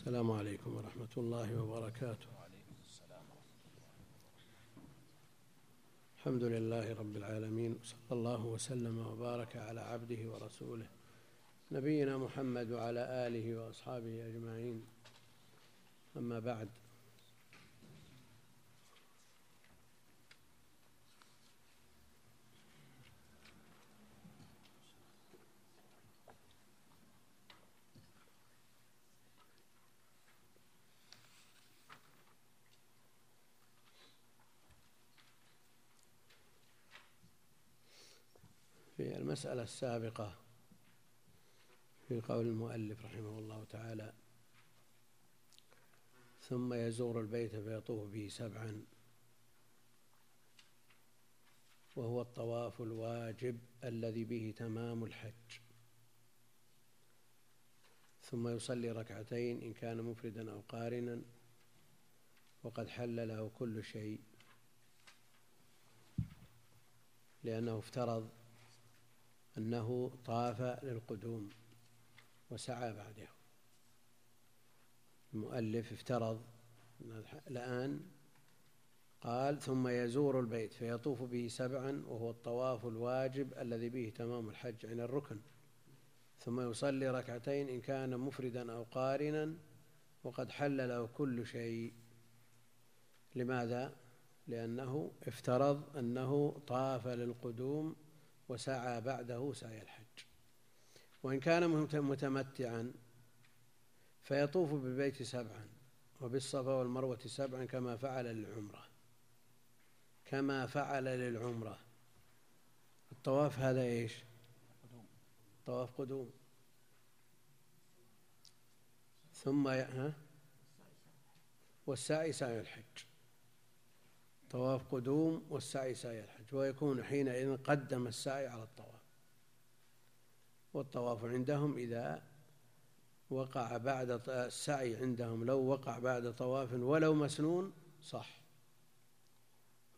السلام عليكم ورحمة الله وبركاته. الحمد لله رب العالمين وصلى الله وسلم وبارك على عبده ورسوله نبينا محمد وعلى آله وأصحابه أجمعين. أما بعد في المسألة السابقة في قول المؤلف رحمه الله تعالى ثم يزور البيت فيطوف به سبعا وهو الطواف الواجب الذي به تمام الحج. ثم يصلي ركعتين إن كان مفردا أو قارنا وقد حل له كل شيء لأنه افترض أنه طاف للقدوم وسعى بعده. المؤلف افترض الآن قال ثم يزور البيت فيطوف به سبعا وهو الطواف الواجب الذي به تمام الحج عن الركن. ثم يصلي ركعتين إن كان مفردا أو قارنا وقد حل له كل شيء. لماذا؟ لأنه افترض أنه طاف للقدوم وسعى بعده سعي الحج. وإن كان متمتعا فيطوف بالبيت سبعا وبالصفا والمروة سبعا كما فعل للعمرة. كما فعل للعمرة. الطواف هذا إيش؟ طواف قدوم. ثم ها؟ والسعي سعي الحج. طواف قدوم والسعي سعي الحج. ويكون حينئذ قدم السعي على الطواف. والطواف عندهم إذا وقع بعد السعي عندهم لو وقع بعد طواف ولو مسنون صح.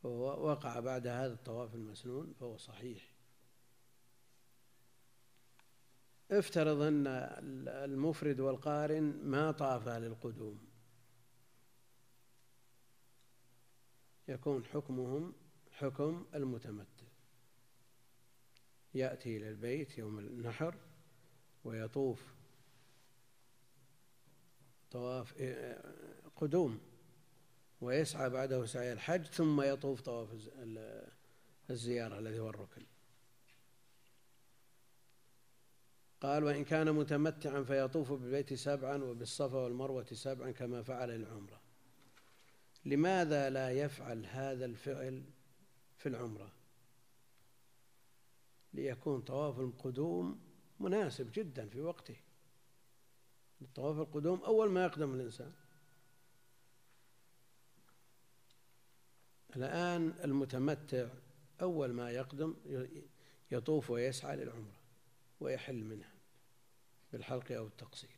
فهو وقع بعد هذا الطواف المسنون فهو صحيح. افترض أن المفرد والقارن ما طافا للقدوم. يكون حكمهم حكم المتمتع. يأتي إلى البيت يوم النحر ويطوف طواف قدوم ويسعى بعده سعي الحج ثم يطوف طواف الزيارة الذي هو الركن. قال وإن كان متمتعا فيطوف بالبيت سبعا وبالصفا والمروة سبعا كما فعل العمرة لماذا لا يفعل هذا الفعل في العمرة. ليكون طواف القدوم مناسب جدا في وقته. طواف القدوم أول ما يقدم الإنسان. الآن المتمتع أول ما يقدم يطوف ويسعى للعمرة ويحل منها بالحلق أو التقصير.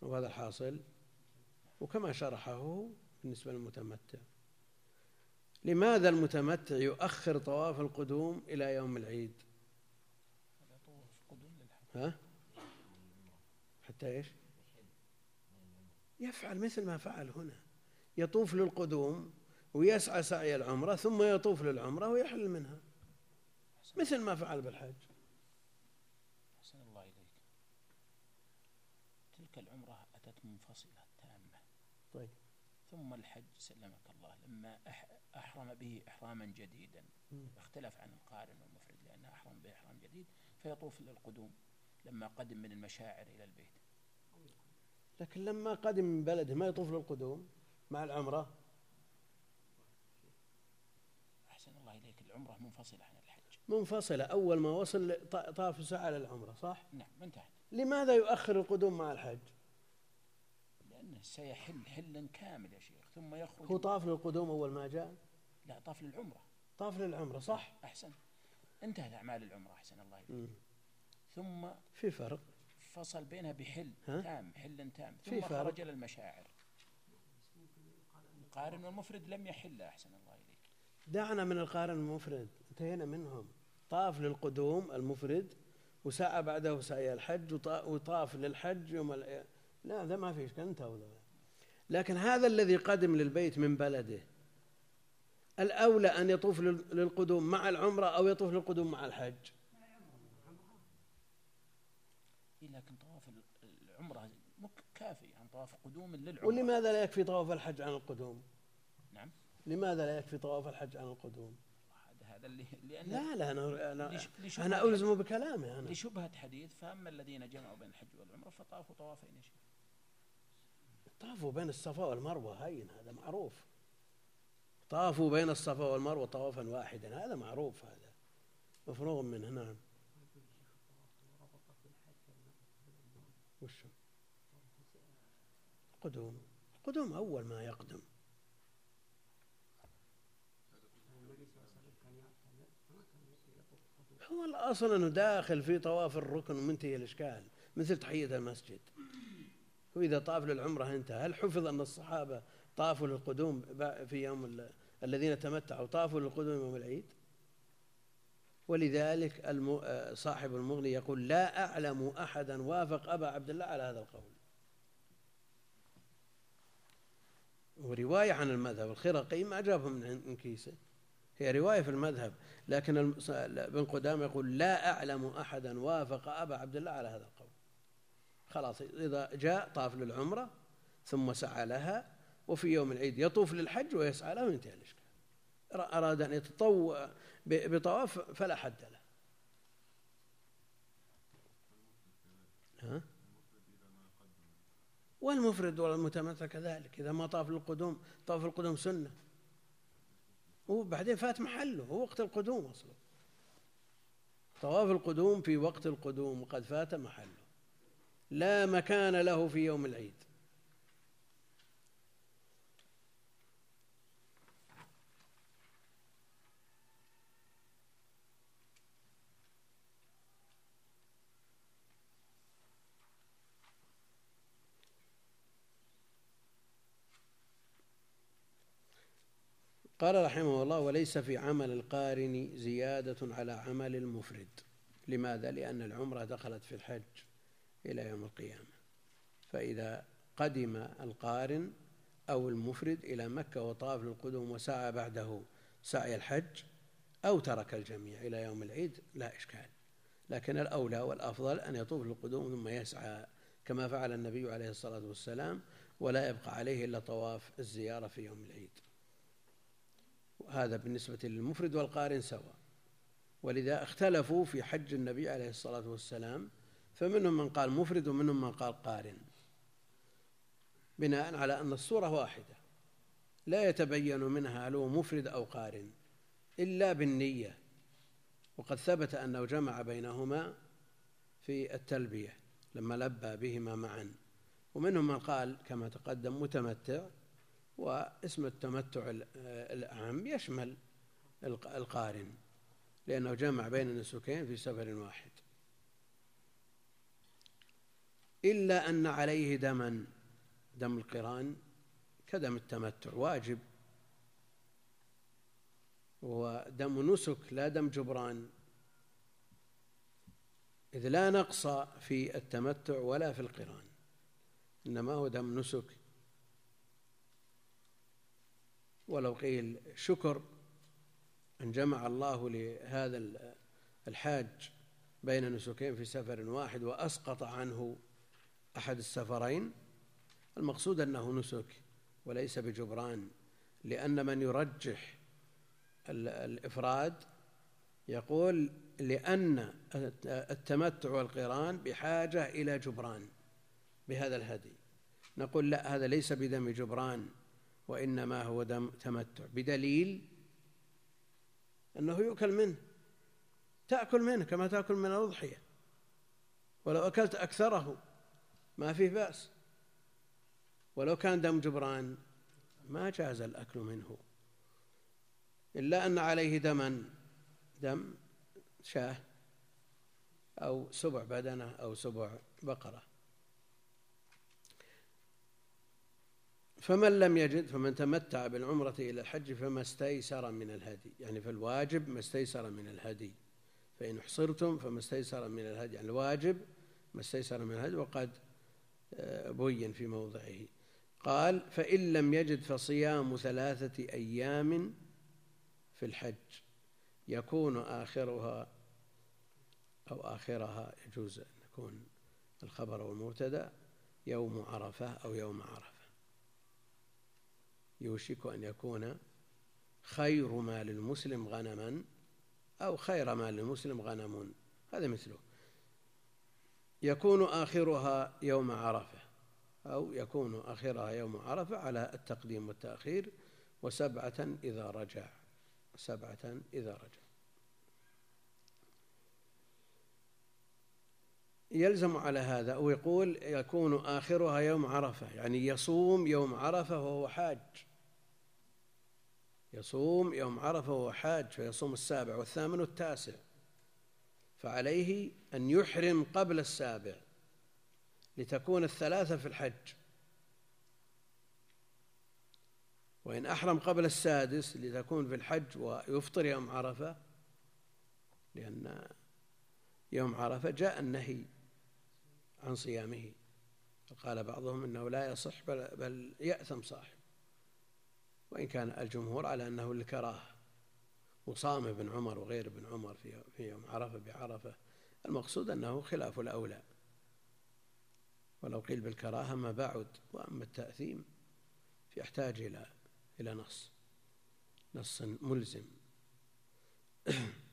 وهذا الحاصل. وكما شرحه بالنسبة للمتمتع. لماذا المتمتع يؤخر طواف القدوم إلى يوم العيد؟ ها؟ حتى إيش؟ يفعل مثل ما فعل هنا. يطوف للقدوم ويسعى سعي العمرة ثم يطوف للعمرة ويحل منها. مثل ما فعل بالحج. أحسن الله إليك. تلك العمرة أتت منفصلة طيب. ثم الحج سلمك. لما أحرم به إحراما جديدا. اختلف عن القارن والمفرد لأنه أحرم به إحرام جديد فيطوف للقدوم لما قدم من المشاعر إلى البيت. لكن لما قدم من بلده ما يطوف للقدوم مع العمرة؟ أحسن الله إليك العمرة منفصلة عن الحج. منفصلة. أول ما وصل طاف سعى للعمرة صح؟ نعم انتهت. لماذا يؤخر القدوم مع الحج؟ لأنه سيحل حلا كامل يا شيخ. ثم يخرج. هو طاف للقدوم أول ما جاء؟ لا طاف للعمرة. طاف للعمرة صح. أحسن. انتهت أعمال العمرة أحسن الله إليك. ثم في فرق. فصل بينها بحل ها؟ تام حل تام. ثم. خرج للمشاعر القارن والمفرد لم يحل أحسن الله إليك. دعنا من القارن المفرد انتهينا منهم. طاف للقدوم المفرد وسعى بعده سعي الحج وطاف للحج يوم لا هذا ما في إشكال انتهى لكن هذا الذي قدم للبيت من بلده. الأولى أن يطوف للقدوم مع العمرة أو يطوف للقدوم مع الحج. إيه، لكن طواف العمرة كافي. عن طواف قدوم للعمرة. ولماذا لا يكفي طواف الحج عن القدوم؟ نعم. لماذا لا يكفي طواف الحج عن القدوم؟ هذا اللي لأن لا لا أنا أنا, أنا ألزم بكلامي أنا. لشبهة حديث فأما الذين جمعوا بين الحج والعمرة فطافوا طوافين يا شيخ طافوا بين الصفا والمروة هين هذا معروف. طافوا بين الصفا والمروة طوافا واحدا هذا معروف هذا مفروغ منه نعم وش؟ قدوم. قدوم أول ما يقدم. هو الأصل أنه داخل في طواف الركن ومنتهي الإشكال مثل تحية المسجد. وإذا طاف للعمرة أنتهى. هل حفظ أن الصحابة طافوا للقدوم في يوم الذين تمتعوا؟ طافوا للقدوم يوم العيد. ولذلك صاحب المغني يقول لا أعلم أحدا وافق أبا عبد الله على هذا القول. ورواية عن المذهب الخرقي ما جابه من كيسة. هي رواية في المذهب لكن ابن قدامة يقول لا أعلم أحدا وافق أبا عبد الله على هذا القول. خلاص إذا جاء طاف للعمرة ثم سعى لها وفي يوم العيد يطوف للحج ويسعى لها وينتهي الإشكال. أراد أن يتطوع بطواف فلا حد له. ها؟ والمفرد والمتمتع كذلك. إذا ما طاف للقدوم طاف القدوم سنة. وبعدين فات محله هو وقت القدوم أصلا. طواف القدوم في وقت القدوم وقد فات محله. لا مكان له في يوم العيد. قال رحمه الله وليس في عمل القارن زيادة على عمل المفرد. لماذا؟ لأن العمرة دخلت في الحج. إلى يوم القيامة. فإذا قدم القارن أو المفرد إلى مكة وطاف للقدوم وسعى بعده سعي الحج أو ترك الجميع إلى يوم العيد لا إشكال. لكن الأولى والأفضل أن يطوف للقدوم ثم يسعى كما فعل النبي عليه الصلاة والسلام ولا يبقى عليه إلا طواف الزيارة في يوم العيد. هذا بالنسبة للمفرد والقارن سواء. ولذا اختلفوا في حج النبي عليه الصلاة والسلام فمنهم من قال مفرد ومنهم من قال قارن. بناء على أن الصورة واحدة. لا يتبين منها هل هو مفرد أو قارن إلا بالنية. وقد ثبت أنه جمع بينهما في التلبية لما لبى بهما معا. ومنهم من قال كما تقدم متمتع واسم التمتع الأعم يشمل القارن لأنه جمع بين النسكين في سفر واحد. إلا أن عليه دما. دم القرآن كدم التمتع واجب. ودم نسك لا دم جبران. إذ لا نقص في التمتع ولا في القرآن إنما هو دم نسك. ولو قيل شكر أن جمع الله لهذا الحاج بين نسكين في سفر واحد وأسقط عنه أحد السفرين المقصود أنه نسك وليس بجبران لأن من يرجح الإفراد يقول لأن التمتع والقران بحاجة إلى جبران بهذا الهدي. نقول لا هذا ليس بدم جبران وإنما هو دم تمتع بدليل أنه يؤكل منه. تأكل منه كما تأكل من الأضحية. ولو أكلت أكثره ما فيه بأس. ولو كان دم جبران ما جاز الأكل منه. إلا أن عليه دما دم شاه أو سبع بدنة أو سبع بقرة. فمن لم يجد فمن تمتع بالعمرة إلى الحج فما استيسر من الهدي. يعني فالواجب ما استيسر من الهدي. فإن حصرتم فما استيسر من الهدي. يعني الواجب ما استيسر من الهدي. وقد بين في موضعه. قال فإن لم يجد فصيام ثلاثة أيام في الحج يكون آخرها أو آخرها يجوز أن يكون الخبر والمبتدأ يوم عرفة أو يوم عرفة. يوشك أن يكون خير ما للمسلم غنما أو خير ما للمسلم غنم. هذا مثله. يكون آخرها يوم عرفة أو يكون آخرها يوم عرفة على التقديم والتأخير وسبعة إذا رجع سبعة إذا رجع. يلزم على هذا ويقول يكون آخرها يوم عرفة يعني يصوم يوم عرفة وهو حاج. يصوم يوم عرفة وهو حاج فيصوم السابع والثامن والتاسع. فعليه أن يحرم قبل السابع لتكون الثلاثة في الحج. وإن أحرم قبل السادس لتكون في الحج ويفطر يوم عرفة لأن يوم عرفة جاء النهي عن صيامه. قال بعضهم إنه لا يصح بل, بل يأثم صاحب. وإن كان الجمهور على أنه للكراهة. وصام ابن عمر وغير ابن عمر في في يوم عرفة بعرفة. المقصود أنه خلاف الأولى. ولو قيل بالكراهة ما بعد وأما التأثيم فيحتاج إلى إلى نص. نص ملزم.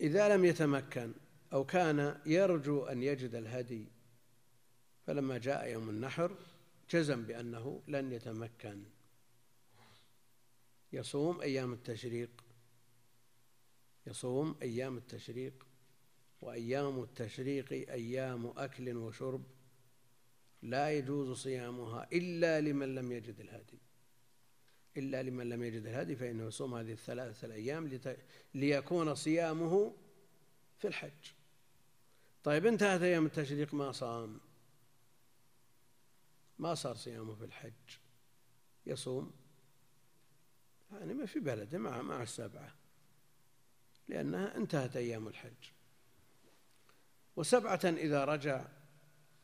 إذا لم يتمكن أو كان يرجو أن يجد الهدي فلما جاء يوم النحر جزم بأنه لن يتمكن. يصوم أيام التشريق. يصوم أيام التشريق. وأيام التشريق أيام أكل وشرب. لا يجوز صيامها إلا لمن لم يجد الهدي. إلا لمن لم يجد الهدي فإنه يصوم هذه الثلاثة الأيام ليكون صيامه في الحج. طيب انتهت أيام التشريق ما صام؟ ما صار صيامه في الحج. يصوم. يعني ما في بلده مع مع السبعة لأنها انتهت أيام الحج. وسبعة إذا رجع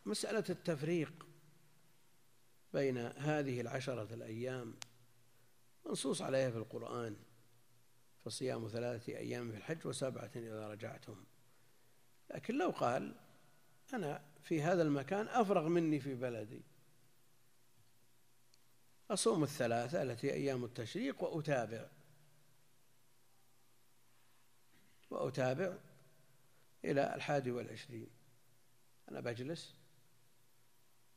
مسألة التفريق بين هذه العشرة الأيام منصوص عليها في القرآن. فصيام ثلاثة أيام في الحج وسبعة إذا رجعتم. لكن لو قال أنا في هذا المكان أفرغ مني في بلدي. أصوم الثلاثة التي أيام التشريق وأتابع. وأتابع إلى الحادي والعشرين. أنا بجلس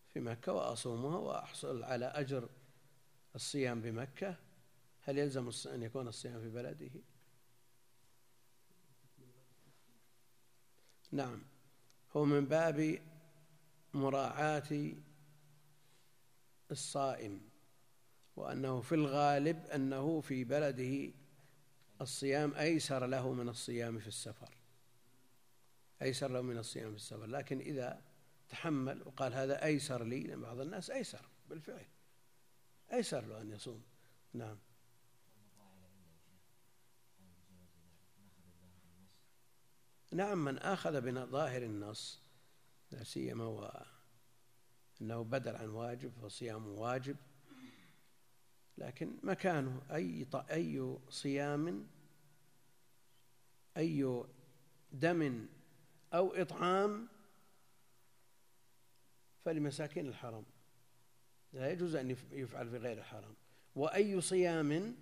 في مكة وأصومها وأحصل على أجر الصيام بمكة. هل يلزم أن يكون الصيام في بلده؟ نعم. هو من باب مراعاة الصائم. وأنه في الغالب أنه في بلده الصيام أيسر له من الصيام في السفر. أيسر له من الصيام في السفر. لكن إذا تحمل وقال هذا أيسر لي لأن بعض الناس أيسر بالفعل. أيسر له أن يصوم. نعم. نعم من آخذ بظاهر النص لا سيما أنه بدل عن واجب فصيامه واجب. لكن مكانه أي أي صيام أي دم أو إطعام فلمساكين الحرم لا يجوز أن يفعل في غير الحرم وأي صيام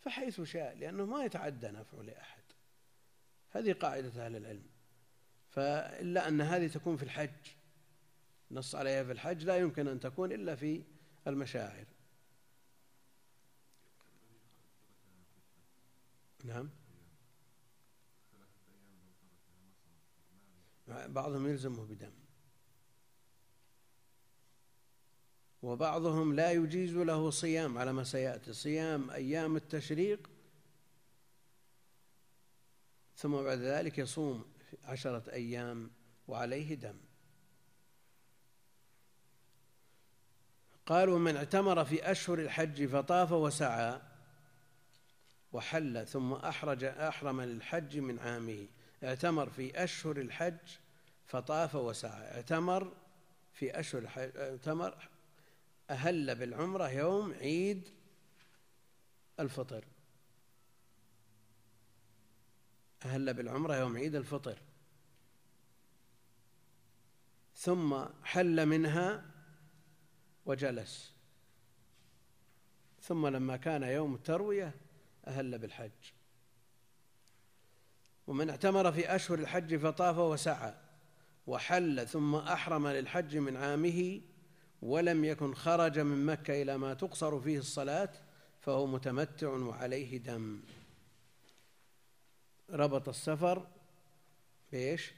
فحيث شاء لأنه ما يتعدى نفعه لأحد. هذه قاعدة أهل العلم. فإلا أن هذه تكون في الحج نص عليها في الحج لا يمكن أن تكون إلا في المشاعر. نعم. بعضهم يلزمه بدم. وبعضهم لا يجيز له صيام على ما سيأتي. صيام أيام التشريق ثم بعد ذلك يصوم عشرة أيام وعليه دم. قال ومن اعتمر في أشهر الحج فطاف وسعى. وحل ثم أحرج أحرم للحج من عامه. اعتمر في أشهر الحج فطاف وسعى. اعتمر في أشهر الحج اعتمر أهل بالعمرة يوم عيد الفطر. أهل بالعمرة يوم عيد الفطر. ثم حل منها وجلس. ثم لما كان يوم التروية أهل بالحج. ومن اعتمر في أشهر الحج فطاف وسعى وحل ثم أحرم للحج من عامه ولم يكن خرج من مكة إلى ما تقصر فيه الصلاة فهو متمتع وعليه دم. ربط السفر بإيش؟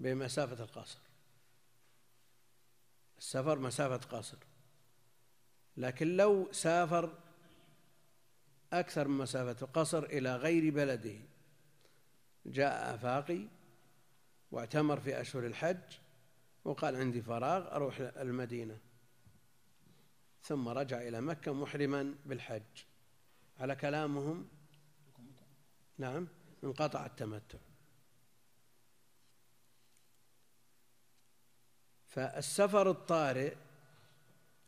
بمسافة القصر السفر مسافة قصر لكن لو سافر أكثر من مسافة القصر إلى غير بلده. جاء آفاقي واعتمر في أشهر الحج وقال عندي فراغ أروح المدينة. ثم رجع إلى مكة محرما بالحج. على كلامهم نعم انقطع التمتع. فالسفر الطارئ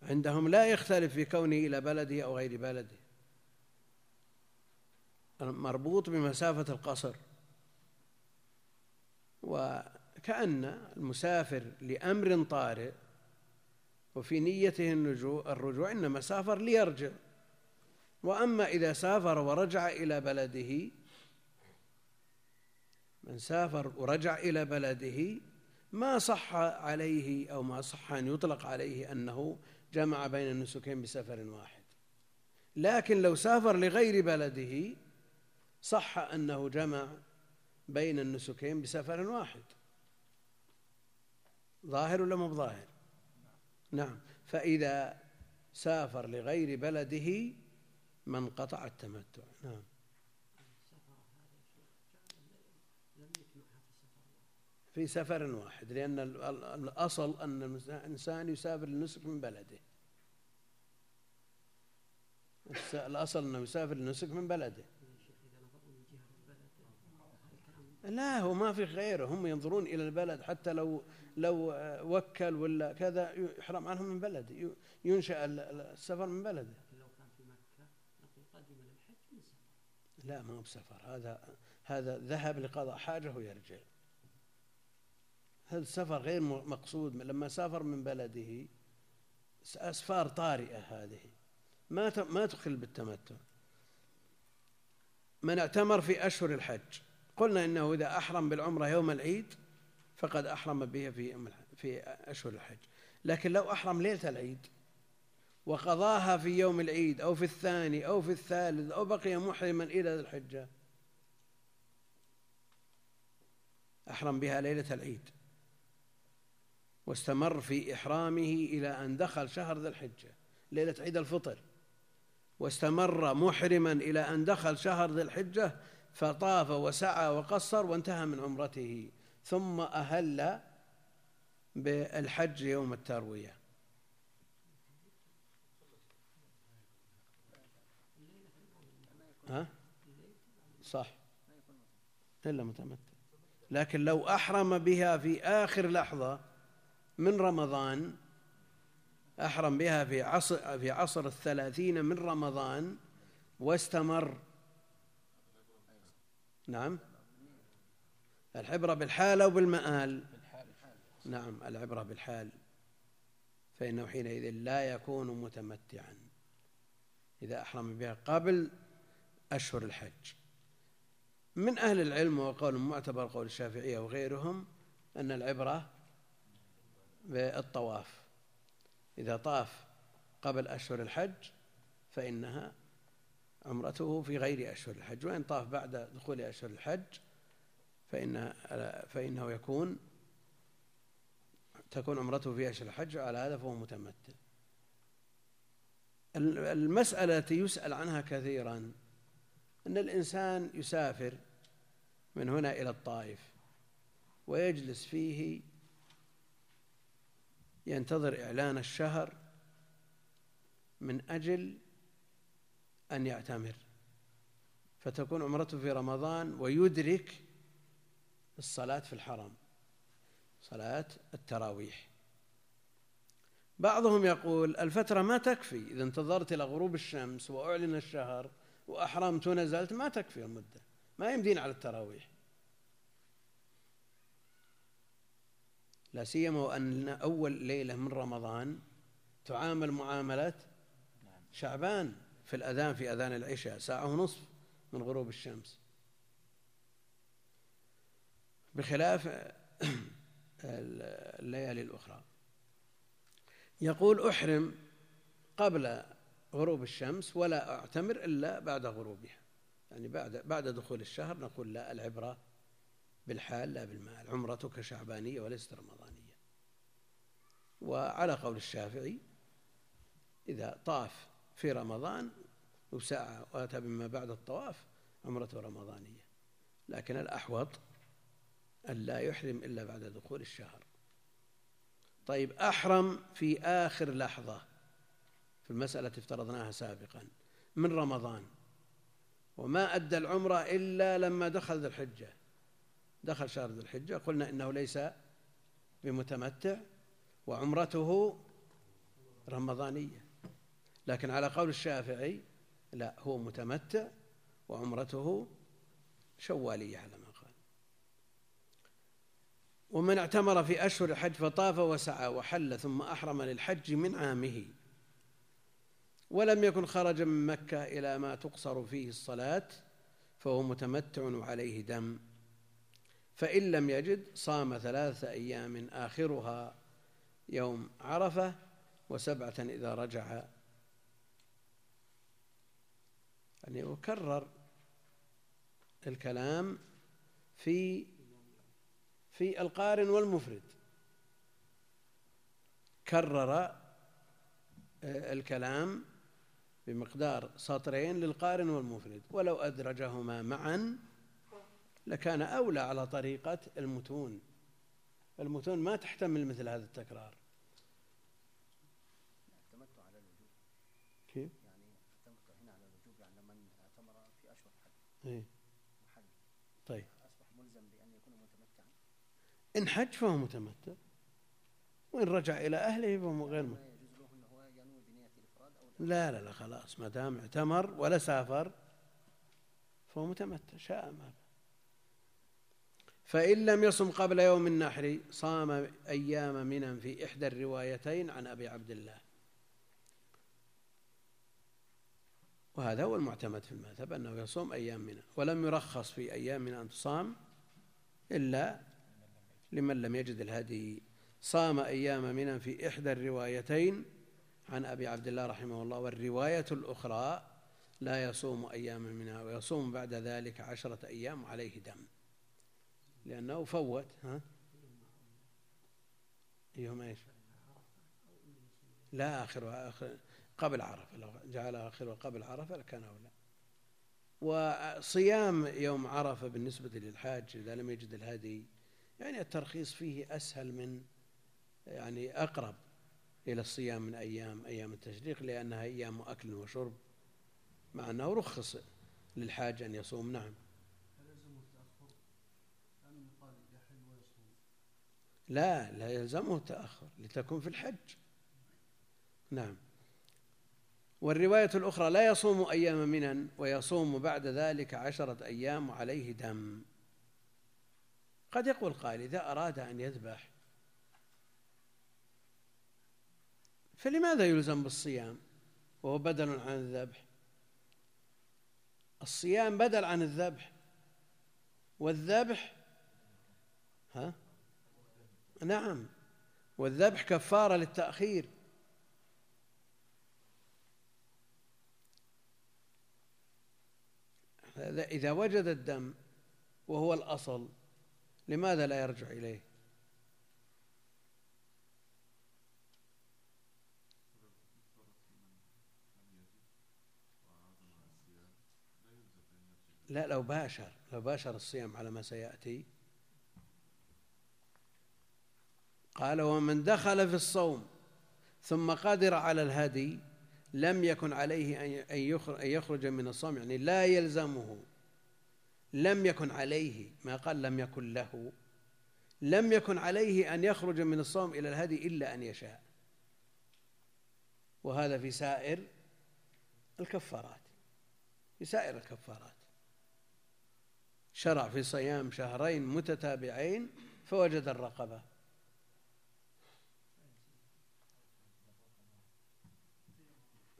عندهم لا يختلف في كونه إلى بلده أو غير بلده. مربوط بمسافة القصر. وكأن المسافر لأمر طارئ وفي نيته الرجوع إنما سافر ليرجع. وأما إذا سافر ورجع إلى بلده من سافر ورجع إلى بلده ما صح عليه أو ما صح أن يطلق عليه أنه جمع بين النسكين بسفر واحد. لكن لو سافر لغير بلده صح أنه جمع بين النسكين بسفر واحد. ظاهر ولا مو بظاهر؟ نعم. فإذا سافر لغير بلده من قطع التمتع. نعم. في سفر واحد لأن الأصل أن الإنسان يسافر للنسك من بلده. الأصل أنه يسافر للنسك من بلده. لا هو ما في غيره. هم ينظرون إلى البلد حتى لو لو وكل ولا كذا يحرم عنهم من بلده ينشأ السفر من بلده لو كان في مكة نقول قدم للحج من سفر. لا ما هو بسفر. هذا هذا ذهب لقضاء حاجة ويرجع هذا السفر غير مقصود. لما سافر من بلده أسفار طارئة هذه. ما ما تخل بالتمتع. من اعتمر في أشهر الحج. قلنا إنه إذا أحرم بالعمرة يوم العيد فقد أحرم بها في في أشهر الحج. لكن لو أحرم ليلة العيد وقضاها في يوم العيد أو في الثاني أو في الثالث أو بقي محرما إلى ذي الحجة أحرم بها ليلة العيد. واستمر في إحرامه إلى أن دخل شهر ذي الحجة ليلة عيد الفطر. واستمر محرما إلى أن دخل شهر ذي الحجة فطاف وسعى وقصر وانتهى من عمرته ثم أهل بالحج يوم التروية. ها؟ صح. إلا متمتع لكن لو أحرم بها في آخر لحظة من رمضان أحرم بها في عصر في عصر الثلاثين من رمضان واستمر نعم. العبرة بالحال أو بالمآل. نعم العبرة بالحال. فإنه حينئذ لا يكون متمتعا. إذا أحرم بها قبل أشهر الحج. من أهل العلم وقول معتبر قول الشافعية وغيرهم أن العبرة بالطواف. إذا طاف قبل أشهر الحج فإنها عمرته في غير أشهر الحج وإن طاف بعد دخول أشهر الحج فإن فإنه يكون تكون عمرته في أشهر الحج على هذا فهو متمتع. المسألة التي يسأل عنها كثيرا أن الإنسان يسافر من هنا إلى الطائف ويجلس فيه ينتظر إعلان الشهر من أجل أن يعتمر. فتكون عمرته في رمضان ويدرك الصلاة في الحرم صلاة التراويح. بعضهم يقول الفترة ما تكفي إذا انتظرت إلى غروب الشمس وأعلن الشهر وأحرمت ونزلت ما تكفي المدة ما يمدين على التراويح. لا سيما وأن أول ليلة من رمضان تعامل معاملة شعبان. في الأذان في أذان العشاء ساعة ونصف من غروب الشمس. بخلاف الليالي الأخرى. يقول أحرم قبل غروب الشمس ولا أعتمر إلا بعد غروبها. يعني بعد بعد دخول الشهر نقول لا العبرة بالحال لا بالمال. عمرتك شعبانية وليست رمضانية. وعلى قول الشافعي إذا طاف في رمضان وسعى وأتى بما بعد الطواف عمرته رمضانية. لكن الأحوط أن لا يحرم إلا بعد دخول الشهر. طيب أحرم في آخر لحظة. في المسألة افترضناها سابقا. من رمضان؟ وما أدى العمرة إلا لما دخل ذو الحجة. دخل شهر ذو الحجة قلنا إنه ليس بمتمتع وعمرته رمضانية. لكن على قول الشافعي لا هو متمتع وعمرته شوالية على ما قال. ومن اعتمر في أشهر الحج فطاف وسعى وحل ثم أحرم للحج من عامه. ولم يكن خرج من مكة إلى ما تقصر فيه الصلاة فهو متمتع وعليه دم. فإن لم يجد صام ثلاثة أيام آخرها يوم عرفة وسبعة إذا رجع يعني وكرر الكلام في في القارن والمفرد. كرر آه، الكلام بمقدار سطرين للقارن والمفرد. ولو أدرجهما معا لكان أولى على طريقة المتون. المتون ما تحتمل مثل هذا التكرار التمتع على الوجوب كيف؟ يعني التمتع هنا على الوجوب يعني من اعتمر في اشهر الحج إيه؟ طيب. اصبح ملزم بان يكون متمتعا إن حج فهو متمتع. وإن رجع إلى أهله فهو غير متمتع لا لا لا خلاص. ما دام اعتمر ولا سافر فهو متمتع. شاء ما فإن لم يصم قبل يوم النحر صام أيام منى في إحدى الروايتين عن أبي عبد الله. وهذا هو المعتمد في المذهب أنه يصوم أيام منى ولم يرخص في أيام منى أن تصام إلا لمن لم يجد الهدي. صام أيام منى في إحدى الروايتين عن أبي عبد الله رحمه الله والرواية الأخرى لا يصوم أيام منها ويصوم بعد ذلك عشرة أيام عليه دم. لأنه فوت ها؟ يوم إيش؟ لا آخر آخر. قبل عرفة لو جعل آخره قبل عرفة لكان أولى. وصيام يوم عرفة بالنسبة للحاج إذا لم يجد الهدي يعني الترخيص فيه أسهل من يعني أقرب إلى الصيام من أيام أيام التشريق لأنها أيام أكل وشرب مع أنه رخص للحاج أن يصوم. نعم. لا لا يلزمه التأخر لتكون في الحج. نعم. والرواية الأخرى لا يصوم أيام منى ويصوم بعد ذلك عشرة أيام وعليه دم. قد يقول قائل إذا أراد أن يذبح فلماذا يلزم بالصيام وهو بدل عن الذبح؟ الصيام بدل عن الذبح والذبح ها؟ نعم والذبح كفارة للتأخير. إذا وجد الدم وهو الأصل لماذا لا يرجع إليه؟ لا لو باشر لو باشر الصيام على ما سيأتي. قال ومن دخل في الصوم ثم قدر على الهدي لم يكن عليه أن يخرج من الصوم يعني لا يلزمه. لم يكن عليه ما قال لم يكن له. لم يكن عليه أن يخرج من الصوم إلى الهدي إلا أن يشاء. وهذا في سائر الكفارات. في سائر الكفارات. شرع في صيام شهرين متتابعين فوجد الرقبة.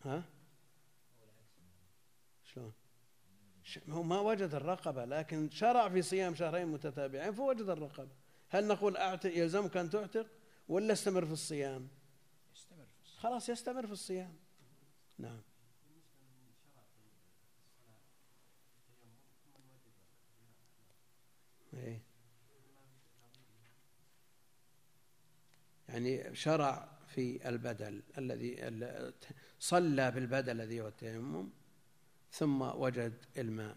ها؟ شلون؟ هو ما وجد الرقبة لكن شرع في صيام شهرين متتابعين فوجد الرقبة. هل نقول أعتق يلزمك أن تعتق ولا استمر في الصيام؟ يستمر في الصيام. خلاص يستمر في الصيام. نعم. إيه. يعني شرع في البدل الذي صلى بالبدل الذي هو التيمم ثم وجد الماء.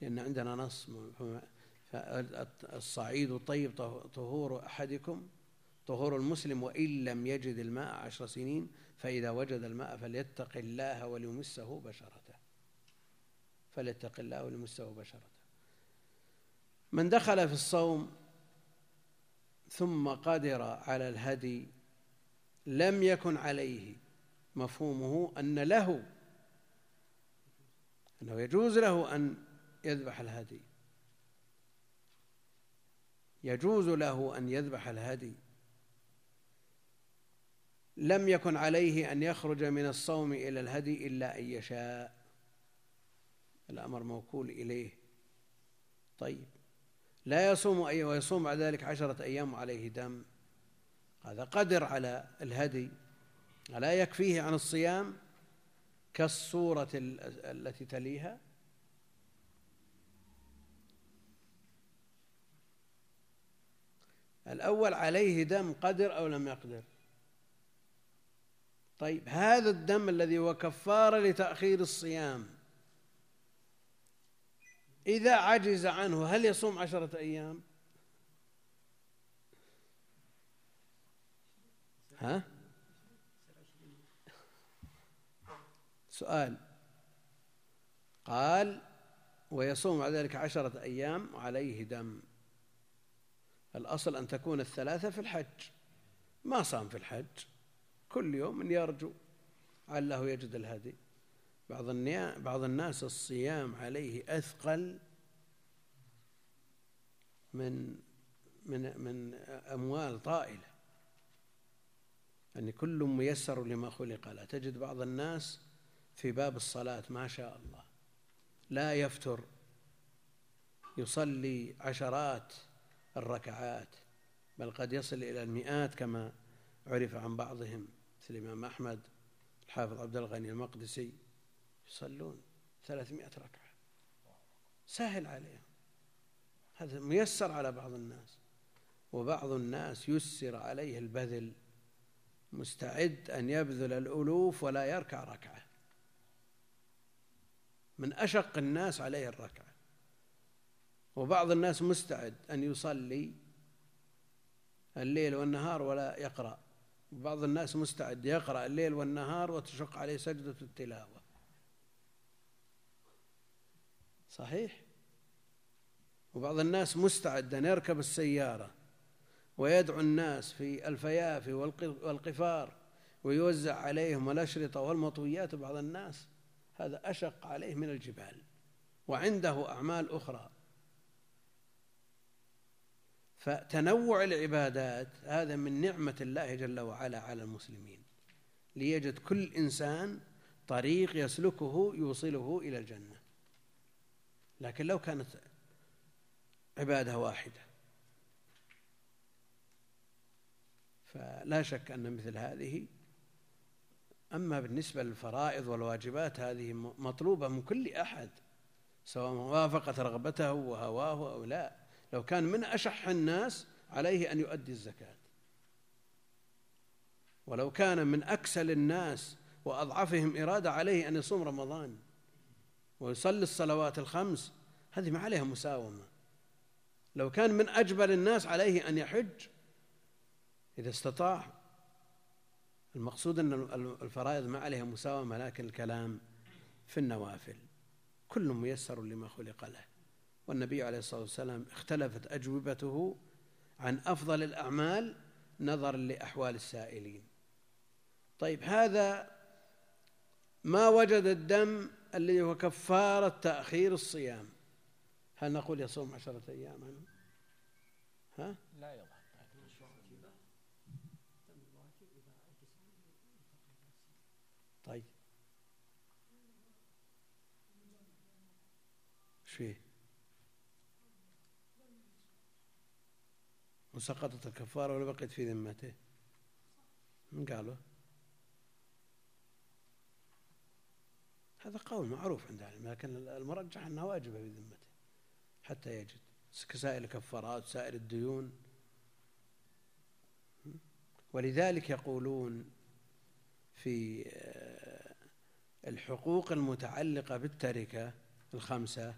لأن عندنا نص الصعيد الطيب طهور أحدكم طهور المسلم وإن لم يجد الماء عشر سنين فإذا وجد الماء فليتق الله وليمسه بشرته. فليتق الله وليمسه بشرته. من دخل في الصوم ثم قدر على الهدي لم يكن عليه مفهومه أن له أنه يجوز له أن يذبح الهدي. يجوز له أن يذبح الهدي. لم يكن عليه أن يخرج من الصوم إلى الهدي إلا أن يشاء. الأمر موكول إليه. طيب. لا يصوم أي ويصوم بعد ذلك عشرة أيام عليه دم. هذا قدر على الهدي. ألا يكفيه عن الصيام كالصورة التي تليها؟ الأول عليه دم قدر أو لم يقدر؟ طيب هذا الدم الذي هو كفارة لتأخير الصيام إذا عجز عنه هل يصوم عشرة أيام؟ ها؟ سؤال. قال ويصوم على ذلك عشرة أيام وعليه دم. الأصل أن تكون الثلاثة في الحج. ما صام في الحج. كل يوم يرجو. عله يجد الهدي. بعض بعض الناس الصيام عليه أثقل من من من أموال طائلة. يعني كل ميسر لما خلق. له تجد بعض الناس في باب الصلاة ما شاء الله. لا يفتر يصلي عشرات الركعات بل قد يصل إلى المئات كما عرف عن بعضهم مثل الإمام أحمد الحافظ عبد الغني المقدسي. يصلون ثلاثمائة ركعة. سهل عليهم. هذا ميسر على بعض الناس. وبعض الناس يسر عليه البذل مستعد أن يبذل الألوف ولا يركع ركعة. من أشق الناس عليه الركعة. وبعض الناس مستعد أن يصلي الليل والنهار ولا يقرأ. بعض الناس مستعد يقرأ الليل والنهار وتشق عليه سجدة التلاوة. صحيح؟ وبعض الناس مستعد أن يركب السيارة ويدعو الناس في الفيافي والقفار ويوزع عليهم الأشرطة والمطويات. بعض الناس هذا أشق عليه من الجبال وعنده أعمال أخرى. فتنوع العبادات هذا من نعمة الله جل وعلا على المسلمين. ليجد كل إنسان طريق يسلكه يوصله إلى الجنة. لكن لو كانت عبادة واحدة فلا شك أن مثل هذه أما بالنسبة للفرائض والواجبات هذه مطلوبة من كل أحد سواء وافقت رغبته وهواه أو لا. لو كان من أشح الناس عليه أن يؤدي الزكاة. ولو كان من أكسل الناس وأضعفهم إرادة عليه أن يصوم رمضان ويصلي الصلوات الخمس هذه ما عليها مساومة. لو كان من أجبل الناس عليه أن يحج إذا استطاع المقصود أن الفرائض ما عليها مساومة لكن الكلام في النوافل كل ميسر لما خلق له والنبي عليه الصلاة والسلام اختلفت أجوبته عن أفضل الأعمال نظرا لأحوال السائلين طيب هذا ما وجد الدم الذي هو كفارة تأخير الصيام هل نقول يصوم عشرة أيام عنه؟ ها؟ لا يضع طيب فيه؟ وسقطت الكفارة ولا بقيت في ذمته؟ من قالوا؟ هذا قول معروف عند العلم لكن المرجح أنها واجبة في ذمته حتى يجد كسائر الكفارات سائر الديون ولذلك يقولون في آه، الحقوق المتعلقة بالتركة الخمسة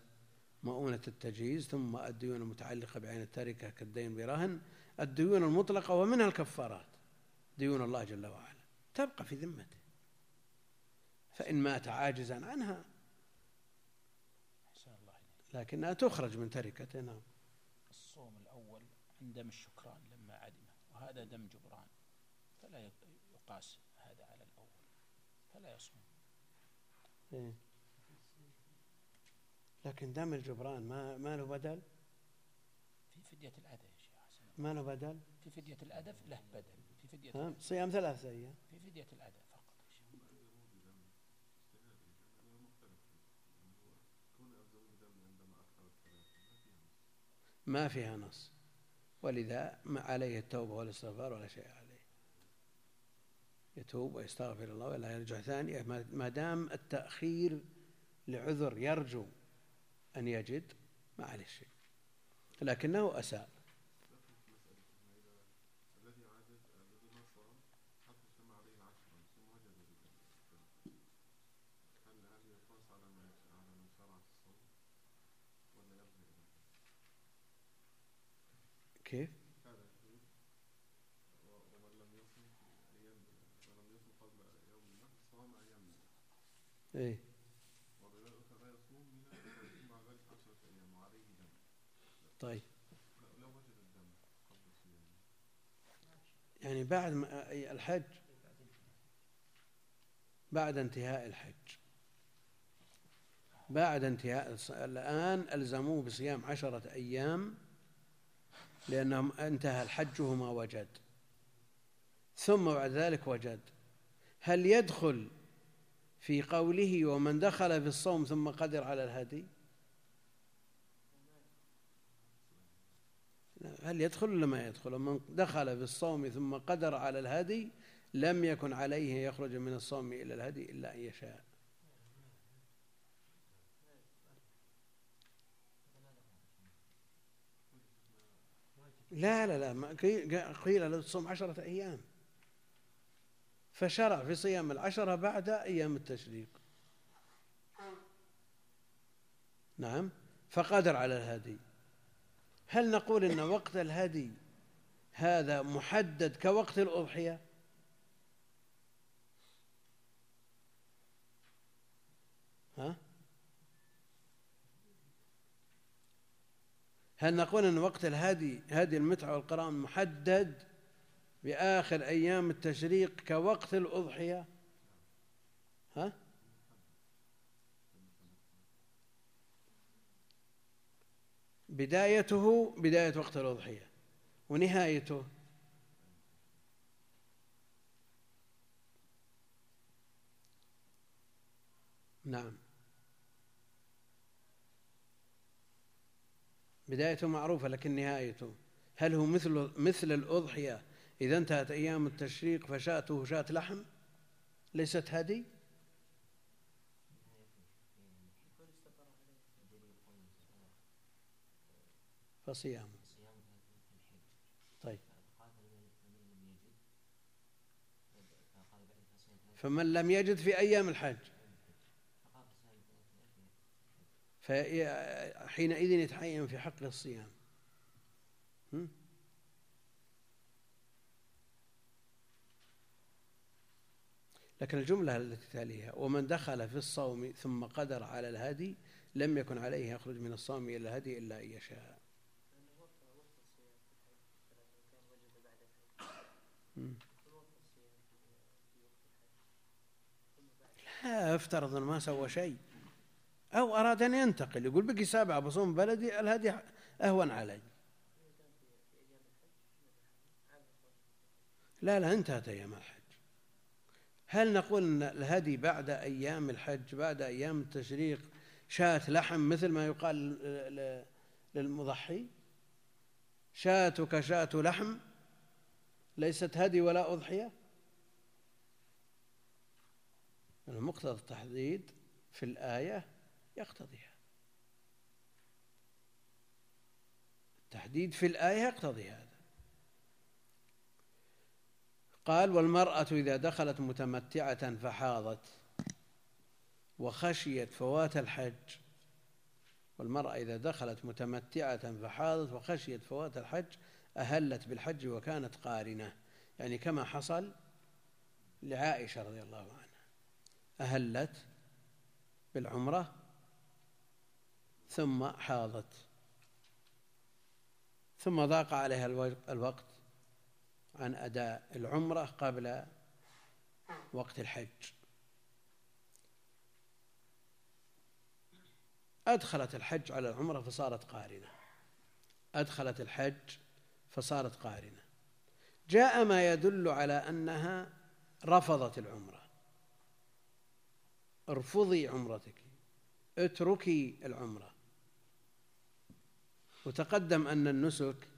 مؤونة التجهيز ثم الديون المتعلقة بعين التركة كالدين برهن الديون المطلقة ومنها الكفارات. ديون الله جل وعلا. تبقى في ذمته. فإن مات عاجزا عنها لكنها تخرج من تركته نعم. الصوم الأول عن دم الشكران لما عدمه وهذا دم جبران. فلا يقاس هذا على الأول. فلا يصوم. إيه؟ لكن دم الجبران ما ما له بدل؟ في فدية الأذى يا شيخ حسن. ما له بدل؟ في فدية الأذى له بدل. في فدية صيام ثلاثة أيام. في فدية الأذى ما فيها نص. ولذا ما عليه التوبة والاستغفار ولا شيء عليه. يتوب ويستغفر الله ولا يرجع ثانية ما دام التأخير لعذر يرجو أن يجد ما عليه شيء لكنه أساء. بعد الحج؟ بعد انتهاء الحج. بعد انتهاء الآن ألزموه بصيام عشرة أيام لأنهم انتهى الحج وما وجد. ثم بعد ذلك وجد. هل يدخل في قوله ومن دخل في الصوم ثم قدر على الهدي؟ هل يدخل ولا ما يدخل؟ من دخل في الصوم ثم قدر على الهدي لم يكن عليه يخرج من الصوم إلى الهدي إلا أن يشاء. لا لا لا قيل له تصوم عشرة أيام. فشرع في صيام العشرة بعد أيام التشريق. نعم. فقدر على الهدي. هل نقول إن وقت الهدي هذا محدد كوقت الأضحية؟ ها؟ هل نقول إن وقت الهدي هدي المتعة والقرآن محدد بآخر أيام التشريق كوقت الأضحية؟ ها؟ بدايته بداية وقت الأضحية. ونهايته. نعم. بدايته معروفة لكن نهايته. هل هو مثل مثل الأضحية إذا انتهت أيام التشريق فشاته شاة لحم؟ ليست هدي؟ فصيام. طيب. فمن لم يجد في أيام الحج فحينئذ يتحين في حق الصيام. لكن الجملة التي تليها ومن دخل في الصوم ثم قدر على الهدي لم يكن عليه يخرج من الصوم إلى الهدي إلا أن يشاء. لا افترض انه ما سوى شيء. أو أراد أن ينتقل يقول بقي سابعه بصوم بلدي الهدي أهون علي. لا لا انتهت أيام الحج. هل نقول إن الهدي بعد أيام الحج بعد أيام التشريق شاة لحم مثل ما يقال للمضحي؟ شاتك شاة لحم؟ ليست هدي ولا أضحية؟ المقتضى التحديد في الآية يقتضي هذا التحديد في الآية يقتضي هذا. قال والمرأة إذا دخلت متمتعة فحاضت وخشيت فوات الحج. والمرأة إذا دخلت متمتعة فحاضت وخشيت فوات الحج أهلت بالحج وكانت قارنة. يعني كما حصل لعائشة رضي الله عنها. أهلت بالعمرة ثم حاضت. ثم ضاق عليها الوقت عن أداء العمرة قبل وقت الحج. أدخلت الحج على العمرة فصارت قارنة. أدخلت الحج فصارت قارنة. جاء ما يدل على أنها رفضت العمرة. ارفضي عمرتك. اتركي العمرة. وتقدم أن النسك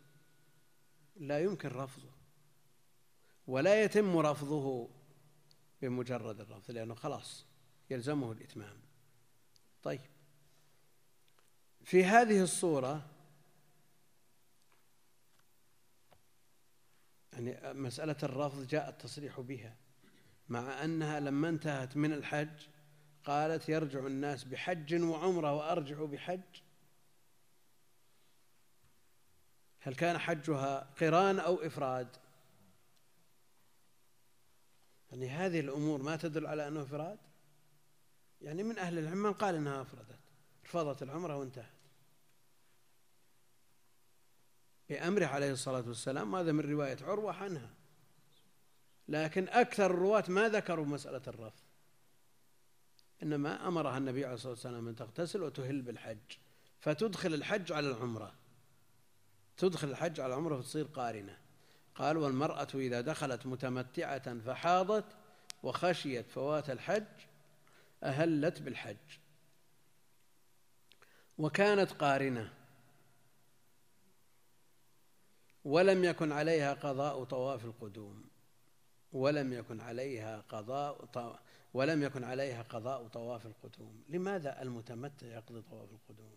لا يمكن رفضه. ولا يتم رفضه بمجرد الرفض لأنه خلاص يلزمه الإتمام. طيب. في هذه الصورة يعني مسألة الرفض جاء التصريح بها مع أنها لما انتهت من الحج قالت يرجع الناس بحج وعمرة وأرجع بحج. هل كان حجها قران أو إفراد؟ يعني هذه الأمور ما تدل على أنه إفراد؟ يعني من أهل العلم من قال إنها أفردت رفضت العمرة وانتهت. بأمره عليه الصلاة والسلام هذا من رواية عروة عنها. لكن أكثر الرواة ما ذكروا مسألة الرفض. إنما أمرها النبي عليه الصلاة والسلام أن تغتسل وتهل بالحج. فتدخل الحج على العمرة. تدخل الحج على العمرة فتصير قارنة. قال والمرأة إذا دخلت متمتعة فحاضت وخشيت فوات الحج أهلت بالحج. وكانت قارنة. ولم يكن عليها قضاء طواف القدوم. ولم يكن عليها قضاء ولم يكن عليها قضاء طواف القدوم. لماذا المتمتع يقضي طواف القدوم؟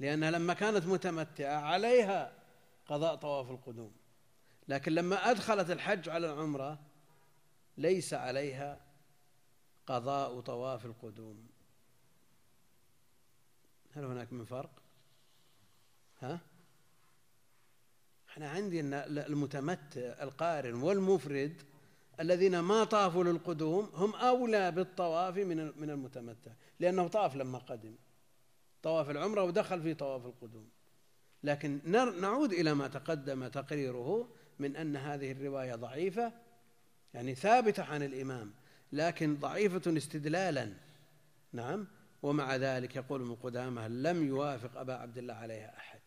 لأنها لما كانت متمتعة عليها قضاء طواف القدوم. لكن لما أدخلت الحج على العمرة ليس عليها قضاء طواف القدوم. هل هناك من فرق؟ ها؟ إحنا عندنا المتمتع القارن والمفرد الذين ما طافوا للقدوم هم أولى بالطواف من من المتمتع لأنه طاف لما قدم. طواف العمرة ودخل في طواف القدوم. لكن نعود إلى ما تقدم تقريره من أن هذه الرواية ضعيفة يعني ثابتة عن الإمام لكن ضعيفة استدلالا. نعم؟ ومع ذلك يقول ابن قدامة لم يوافق أبا عبد الله عليها أحد.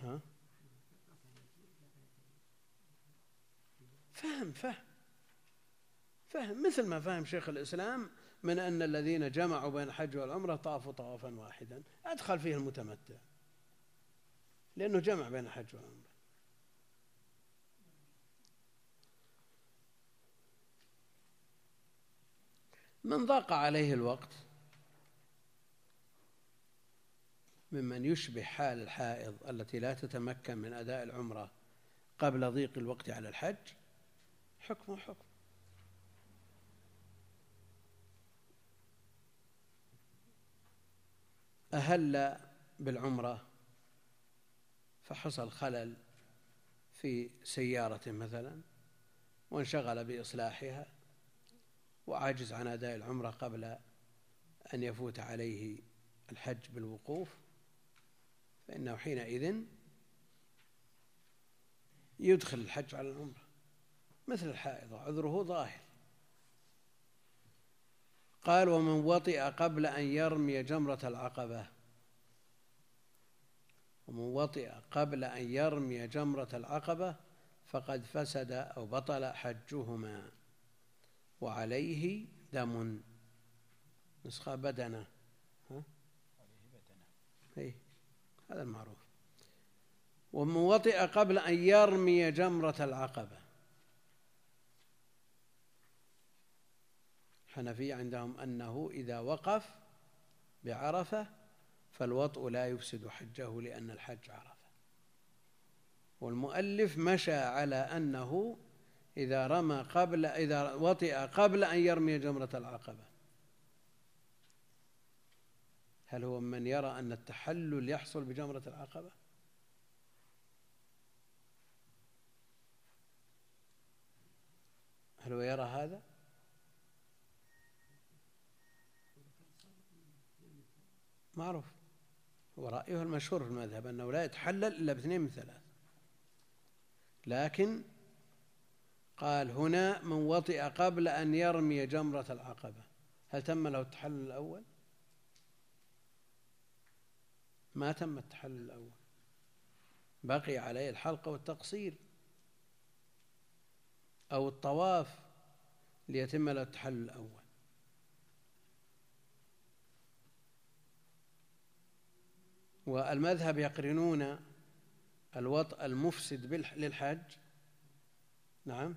ها؟ فهم فهم. فهم. مثل ما فهم شيخ الإسلام من أن الذين جمعوا بين الحج والعمرة طافوا طوافا واحدا. أدخل فيه المتمتع. لأنه جمع بين الحج والعمرة. من ضاق عليه الوقت ممن يشبه حال الحائض التي لا تتمكن من أداء العمرة قبل ضيق الوقت على الحج حكم حكم. أهل بالعمرة فحصل خلل في سيارة مثلا وانشغل بإصلاحها وعجز عن أداء العمرة قبل أن يفوت عليه الحج بالوقوف. فإنه حينئذ يدخل الحج على العمرة مثل الحائض عذره ظاهر. قال ومن وطئ قبل أن يرمي جمرة العقبة. ومن وطئ قبل أن يرمي جمرة العقبة فقد فسد أو بطل حجهما وعليه دم. نسخة بدنة ها؟ إيه. هذا المعروف. ومن وطئ قبل أن يرمي جمرة العقبة. الحنفية عندهم أنه إذا وقف بعرفة فالوطء لا يفسد حجه لأن الحج عرفة. والمؤلف مشى على أنه إذا رمى قبل إذا وطئ قبل أن يرمي جمرة العقبة. هل هو من يرى أن التحلل يحصل بجمرة العقبة؟ هل هو يرى هذا؟ معروف هو رأيه المشهور في المذهب أنه لا يتحلل إلا باثنين من ثلاث لكن قال هنا من وطئ قبل أن يرمي جمرة العقبة هل تم له التحلل الأول؟ ما تم التحلل الأول. بقي عليه الحلقة والتقصير أو الطواف ليتم له التحلل الأول. والمذهب يقرنون الوطء المفسد للحج. نعم.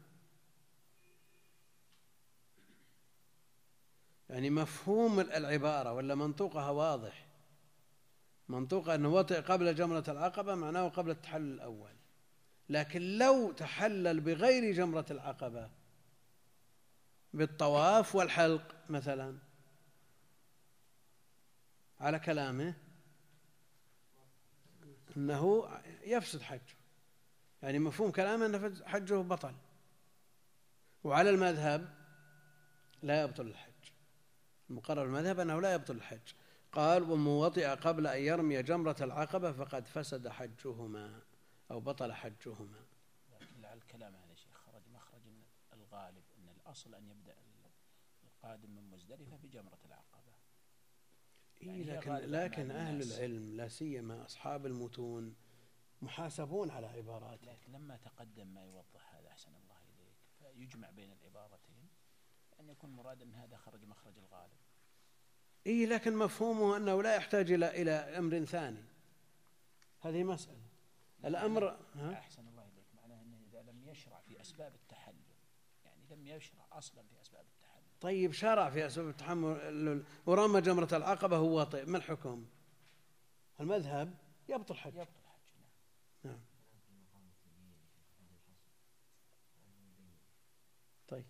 يعني مفهوم العبارة ولا منطوقها واضح؟ منطوقها أنه وطئ قبل جمرة العقبة معناه قبل التحلل الأول. لكن لو تحلل بغير جمرة العقبة بالطواف والحلق مثلا على كلامه أنه يفسد حجه. يعني مفهوم كلامه أن حجه بطل. وعلى المذهب لا يبطل الحج. المقرر المذهب أنه لا يبطل الحج. قال ومن وطئ قبل أن يرمي جمرة العقبة فقد فسد حجهما أو بطل حجهما. لكن لعل الكلام هذا شيخ خرج مخرج الغالب أن الأصل أن يبدأ القادم من مزدلفة بجمرة العقبة. يعني لكن لكن أهل العلم لا سيما أصحاب المتون محاسبون على عباراتهم. لكن لما تقدم ما يوضح هذا أحسن الله إليك فيجمع بين العبارتين أن يكون مراد أن هذا خرج مخرج الغالب. إيه لكن مفهومه أنه لا يحتاج إلى إلى أمر ثاني. هذه مسألة. الأمر ها؟ أحسن الله إليك. معناه أنه إذا لم يشرع في أسباب التحلل يعني لم يشرع أصلا في أسباب التحلل. طيب شرع في أسباب التحمل ورمى جمرة العقبة هو طيب ما الحكم؟ المذهب يبطل حج. يبطل حج نعم, نعم. طيب.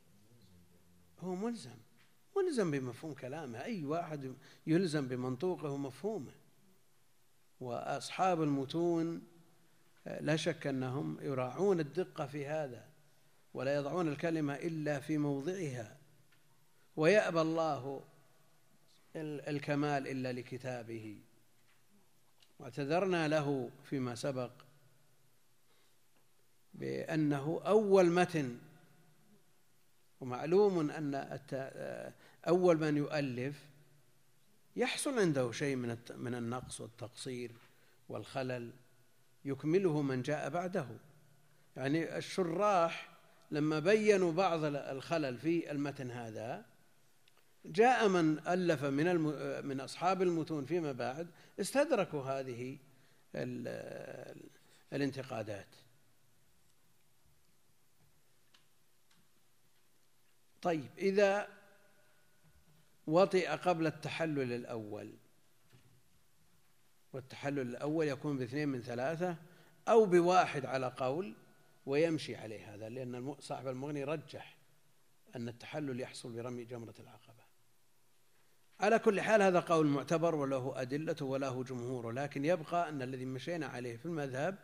هو ملزم. ملزم بمفهوم كلامه. أي واحد يلزم بمنطوقه ومفهومه. وأصحاب المتون لا شك أنهم يراعون الدقة في هذا ولا يضعون الكلمة إلا في موضعها. ويأبى الله الكمال إلا لكتابه. واعتذرنا له فيما سبق بأنه أول متن ومعلوم أن أول من يؤلف يحصل عنده شيء من من النقص والتقصير والخلل يكمله من جاء بعده. يعني الشراح لما بينوا بعض الخلل في المتن هذا جاء من ألف من من أصحاب المتون فيما بعد استدركوا هذه الانتقادات. طيب إذا وطئ قبل التحلل الأول. والتحلل الأول يكون باثنين من ثلاثة أو بواحد على قول ويمشي عليه هذا لأن صاحب المغني رجح أن التحلل يحصل برمي جمرة العقبة. على كل حال هذا قول معتبر وله أدلته وله جمهوره لكن يبقى أن الذي مشينا عليه في المذهب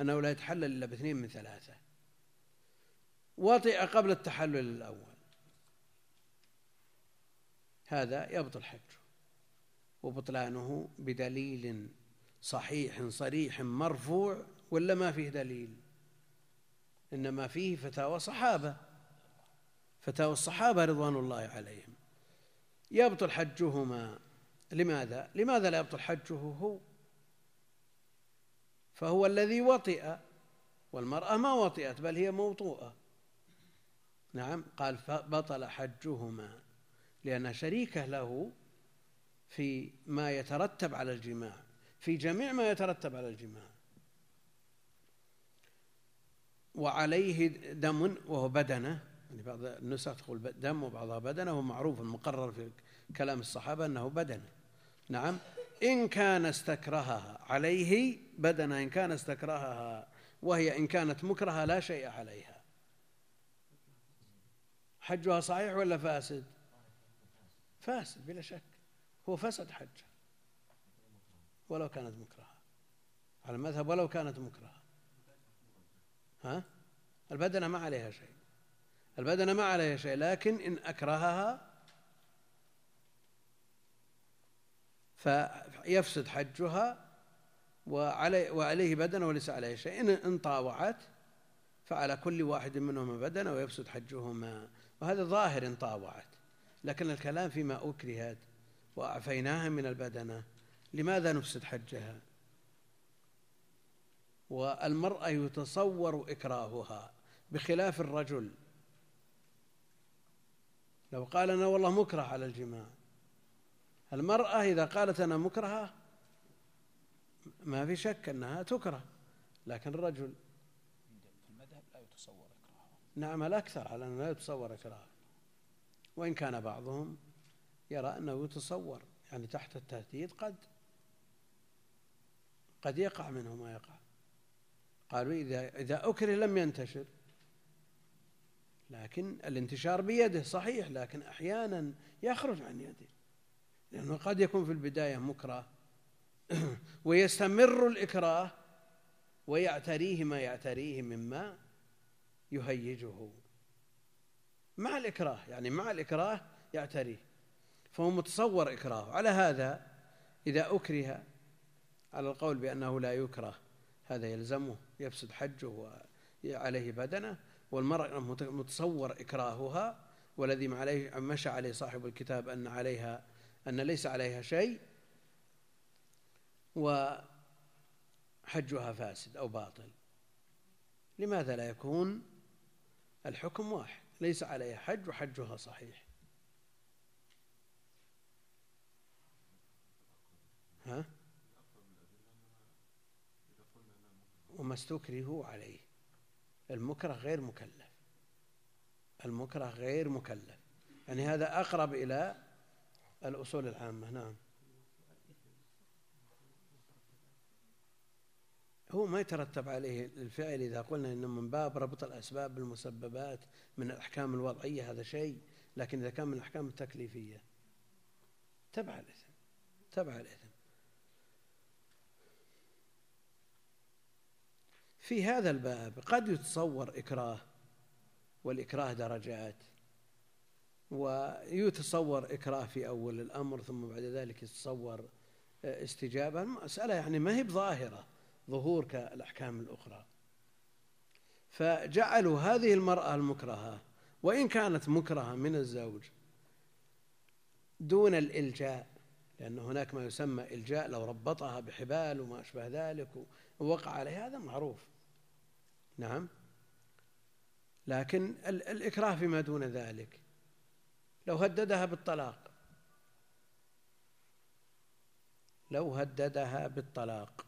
أنه لا يتحلل إلا باثنين من ثلاثة. وطئ قبل التحلل الأول. هذا يبطل حجه وبطلانه بدليل صحيح صريح مرفوع ولا ما فيه دليل؟ إنما فيه فتاوى صحابة فتاوى الصحابة رضوان الله عليهم. يبطل حجهما. لماذا؟ لماذا لا يبطل حجه هو؟ فهو الذي وطئ والمرأة ما وطئت بل هي موطوءة. نعم قال فبطل حجهما. لأن شريكه له في ما يترتب على الجماع في جميع ما يترتب على الجماع. وعليه دم وهو بدنة يعني بعض النسخ تقول دم وبعضها بدنة ومعروف المقرر في كلام الصحابة أنه بدنه نعم إن كان استكرهها عليه بدنة إن كان استكرهها وهي إن كانت مكرهة لا شيء عليها. حجها صحيح ولا فاسد؟ فاسد بلا شك. هو فسد حجه ولو كانت مكرهة على المذهب ولو كانت مكرهة ها؟ البدنة ما عليها شيء. البدنة ما عليها شيء لكن إن أكرهها فيفسد حجها وعلي وعليه بدنة وليس عليه شيء. إن إن طاوعت فعلى كل واحد منهما بدنة ويفسد حجهما. وهذا ظاهر إن طاوعت. لكن الكلام فيما أكرهت وأعفيناها من البدنة لماذا نفسد حجها؟ والمرأة يتصور إكراهها بخلاف الرجل. لو قال أنا والله مكره على الجماع المرأة إذا قالت أنا مكرهة ما في شك أنها تكره لكن الرجل. في المذهب لا يتصور إكراهها. نعم الأكثر على أنه لا يتصور إكراه وإن كان بعضهم يرى أنه يتصور يعني تحت التهديد قد قد يقع منه ما يقع. قالوا إذا إذا أكره لم ينتشر. لكن الانتشار بيده صحيح لكن أحيانا يخرج عن يده. لأنه قد يكون في البداية مكره ويستمر الإكراه ويعتريه ما يعتريه مما يهيجه. مع الإكراه يعني مع الإكراه يعتريه فهو متصور إكراه. على هذا إذا أكره على القول بأنه لا يكره هذا يلزمه يفسد حجه وعليه بدنه والمرأة متصور إكراهها والذي عليه مشى عليه صاحب الكتاب أن عليها أن ليس عليها شيء وحجها فاسد أو باطل. لماذا لا يكون الحكم واحد؟ ليس عليها حج وحجها صحيح. ها؟ وما استكرهوا عليه. المكره غير مكلف. المكره غير مكلف. يعني هذا أقرب إلى الأصول العامة. نعم. هو ما يترتب عليه الفعل إذا قلنا إنه من باب ربط الأسباب بالمسببات من الأحكام الوضعية هذا شيء لكن إذا كان من الأحكام التكليفية تبع الإثم تبع الإثم. في هذا الباب قد يتصور إكراه والإكراه درجات ويتصور إكراه في أول الأمر ثم بعد ذلك يتصور استجابة. المسألة يعني ما هي بظاهرة. ظهور كالأحكام الأخرى. فجعلوا هذه المرأة المكرهة وإن كانت مكرهة من الزوج دون الإلجاء لأن هناك ما يسمى إلجاء لو ربطها بحبال وما أشبه ذلك ووقع عليه هذا معروف. نعم. لكن الإكراه فيما دون ذلك. لو هددها بالطلاق. لو هددها بالطلاق.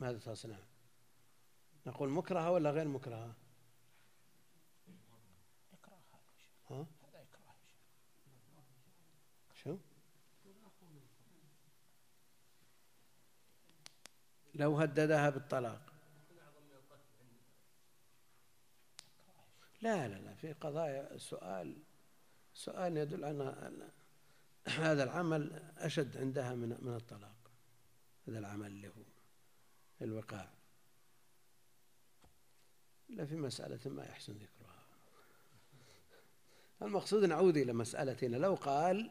ماذا تصنع؟ نقول مكرهة ولا غير مكرهة؟ ها؟ شو؟ لو هددها بالطلاق. لا لا لا في قضايا. السؤال سؤال يدل أن هذا العمل أشد عندها من من الطلاق. هذا العمل اللي هو. الوقاع إلا في مسألة ما يحسن ذكرها. المقصود نعود إلى مسألتنا. لو قال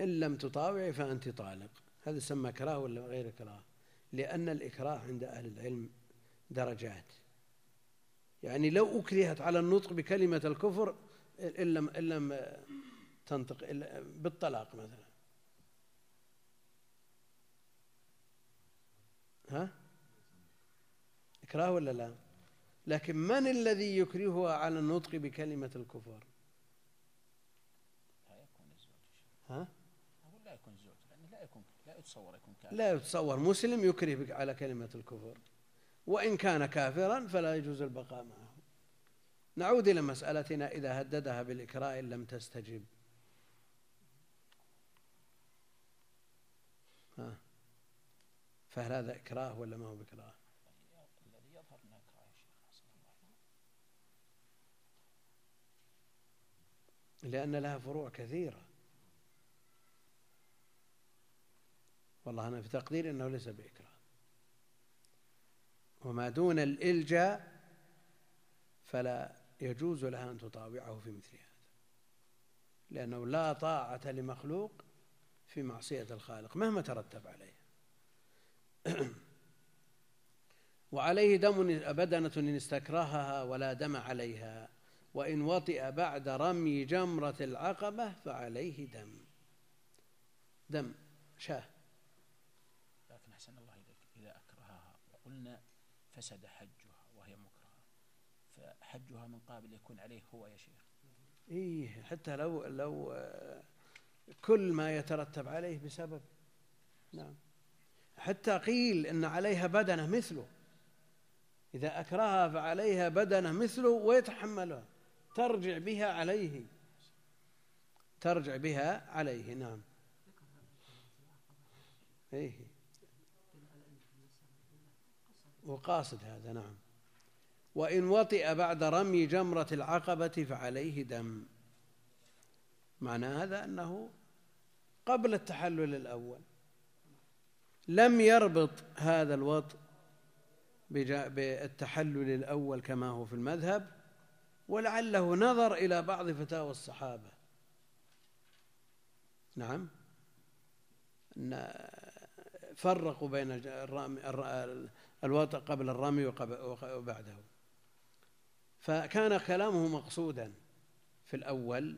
إن لم تطاوعي فأنت طالق. هذا يسمى كراهة ولا غير كراهة؟ لأن الإكراه عند أهل العلم درجات. يعني لو أكرهت على النطق بكلمة الكفر إن لم إن لم تنطق بالطلاق مثلا. ها؟ إكراه ولا لا؟ لكن من الذي يكرهها على النطق بكلمة الكفر لا يكون الزوج. ها؟ أقول لا يكون زوج لأنه لا يكون لا يتصور يكون كافر. لا يتصور مسلم يكره على كلمة الكفر وإن كان كافرا فلا يجوز البقاء معه. نعود إلى مسألتنا إذا هددها بالإكراه إن لم تستجب. ها؟ فهل هذا إكراه ولا ما هو بإكراه الذي يظهر أنه إكراه يا شيخ حسن الله لأن لها فروع كثيرة. والله أنا في تقديري أنه ليس بإكراه. وما دون الإلجاء فلا يجوز لها أن تطاوعه في مثل هذا. لأنه لا طاعة لمخلوق في معصية الخالق مهما ترتب عليه. وعليه دم بدنة إن استكرهها ولا دم عليها. وإن وطئ بعد رمي جمرة العقبة فعليه دم. دم شاه. لكن أحسن الله إليك إذا أكرهها وقلنا فسد حجها وهي مكرهة فحجها من قابل يكون عليه هو يا شيخ. إيه حتى لو لو كل ما يترتب عليه بسبب. نعم. حتى قيل إن عليها بدنة مثله. إذا أكرهها فعليها بدنة مثله ويتحملها. ترجع بها عليه. ترجع بها عليه نعم. إيه. وقاصد هذا نعم. وإن وطئ بعد رمي جمرة العقبة فعليه دم. معنى هذا أنه قبل التحلل الأول لم يربط هذا الوطء بالتحلل الأول كما هو في المذهب ولعله نظر إلى بعض فتاوى الصحابة. نعم. أن فرقوا بين الرمي الوطء قبل الرمي وبعده. فكان كلامه مقصودا في الأول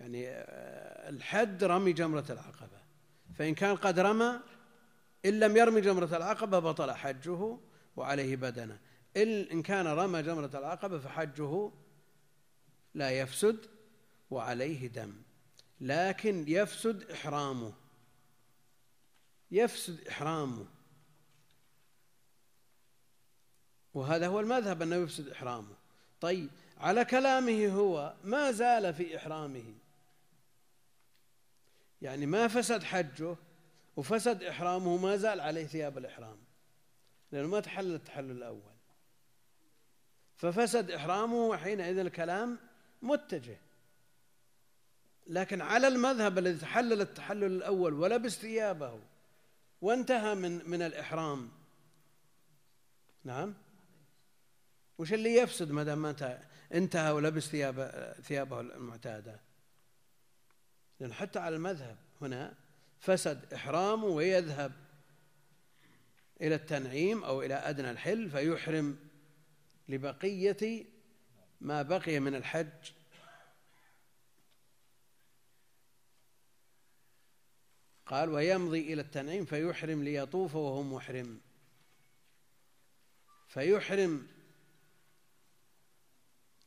يعني الحد رمي جمرة العقبة. فإن كان قد رمى إن لم يرمي جمرة العقبة بطل حجه وعليه بدنة. إن كان رمى جمرة العقبة فحجه لا يفسد وعليه دم لكن يفسد إحرامه. يفسد إحرامه. وهذا هو المذهب أنه يفسد إحرامه. طيب على كلامه هو ما زال في إحرامه. يعني ما فسد حجه وفسد إحرامه ما زال عليه ثياب الإحرام لأنه ما تحلل التحلل الأول. ففسد إحرامه وحينئذ الكلام متجه. لكن على المذهب الذي تحلل التحلل الأول ولبس ثيابه وانتهى من من الإحرام. نعم؟ وش اللي يفسد ما دام ما انتهى ولبس ثياب ثيابه المعتادة؟ لأن حتى على المذهب هنا فسد إحرامه ويذهب إلى التنعيم أو إلى أدنى الحل فيحرم لبقية ما بقي من الحج قال ويمضي إلى التنعيم فيحرم ليطوف وهو محرم. فيحرم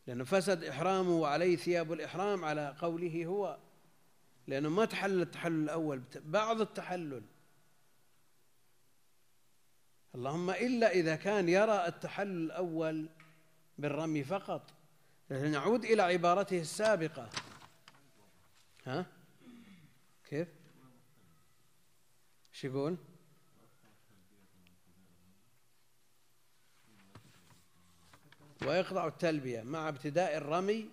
لأنه فسد إحرامه وعليه ثياب الإحرام على قوله هو لأنه ما تحلل التحلل الأول بعض التحلل. اللهم إلا إذا كان يرى التحلل الأول بالرمي فقط. نعود إلى عبارته السابقة. ها؟ كيف؟ شو يقول؟ ويقطع التلبية مع ابتداء الرمي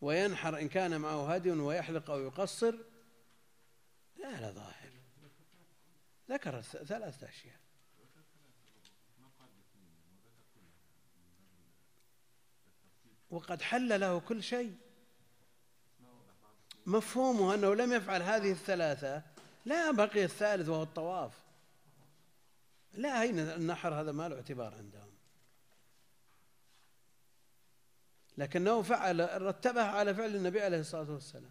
وينحر إن كان معه هدي ويحلق أو يقصر. لا لا ظاهر. ذكر ثلاثة أشياء. وقد حل له كل شيء. مفهومه أنه لم يفعل هذه الثلاثة لا بقي الثالث وهو الطواف. لا هين النحر؟ هذا ما له اعتبار عندهم. لكنه فعل رتبها على فعل النبي عليه الصلاة والسلام.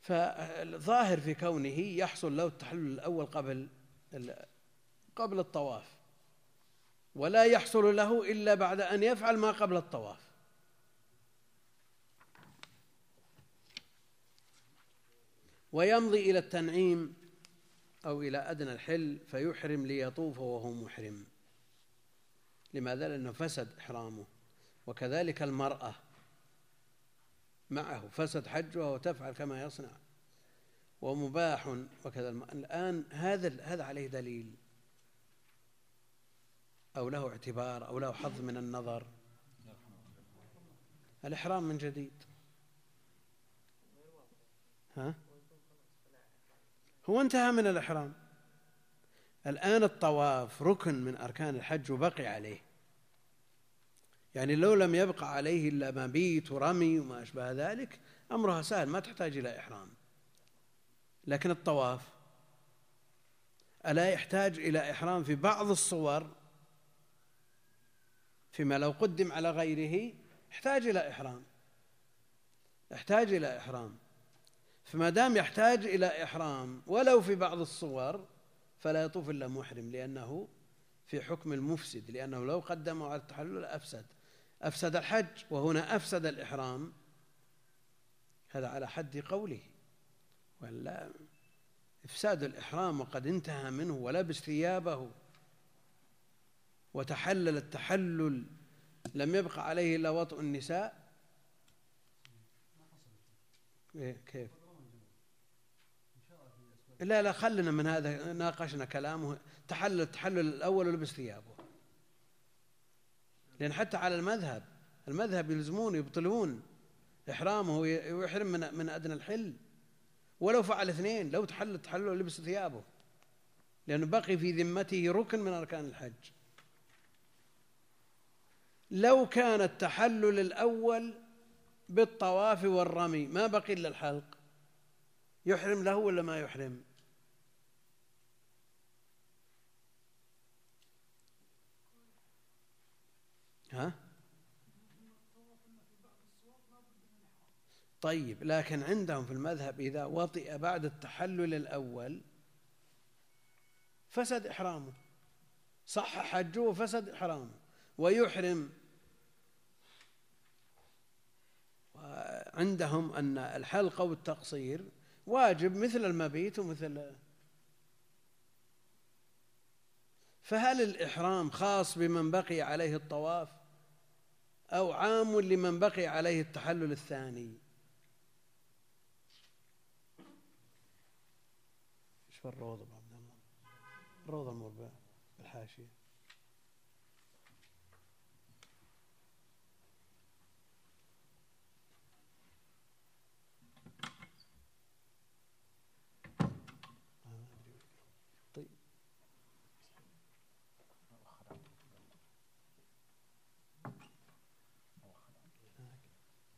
فالظاهر في كونه يحصل له التحلل الأول قبل قبل الطواف. ولا يحصل له إلا بعد أن يفعل ما قبل الطواف. ويمضي إلى التنعيم أو إلى أدنى الحل فيحرم ليطوف وهو محرم. لماذا؟ لأنه فسد إحرامه. وكذلك المرأة معه. فسد حجها وتفعل كما يصنع. ومباح وكذا. الآن هذا هذا عليه دليل. أو له اعتبار أو له حظ من النظر. الإحرام من جديد. ها؟ هو انتهى من الإحرام. الآن الطواف ركن من أركان الحج وبقي عليه. يعني لو لم يبقى عليه إلا مبيت ورمي وما أشبه ذلك أمرها سهل ما تحتاج إلى إحرام. لكن الطواف ألا يحتاج إلى إحرام في بعض الصور فيما لو قدم على غيره يحتاج إلى إحرام. يحتاج إلى إحرام. فما دام يحتاج إلى إحرام ولو في بعض الصور فلا يطوف إلا محرم لأنه في حكم المفسد لأنه لو قدمه على التحلل أفسد. أفسد الحج وهنا أفسد الإحرام. هذا على حد قوله. ولا إفساد الإحرام وقد انتهى منه ولبس ثيابه وتحلل التحلل. لم يبق عليه إلا وطء النساء. إيه كيف؟ لا لا خلنا من هذا ناقشنا كلامه. تحلل التحلل الأول ولبس ثيابه. لأن حتى على المذهب المذهب يلزمون يبطلون إحرامه ويحرم من من أدنى الحل. ولو فعل اثنين لو تحلل التحلل ولبس ثيابه. لأنه بقي في ذمته ركن من أركان الحج. لو كان التحلل الأول بالطواف والرمي ما بقي إلا الحلق. يحرم له ولا ما يحرم؟ ها؟ طيب لكن عندهم في المذهب إذا وطئ بعد التحلل الأول فسد إحرامه. صح حجه وفسد إحرامه. ويحرم. عندهم أن الحلق والتقصير واجب مثل المبيت ومثل فهل الإحرام خاص بمن بقي عليه الطواف أو عام لمن بقي عليه التحلل الثاني؟ إيش الروضة الروضة المربع بالحاشية.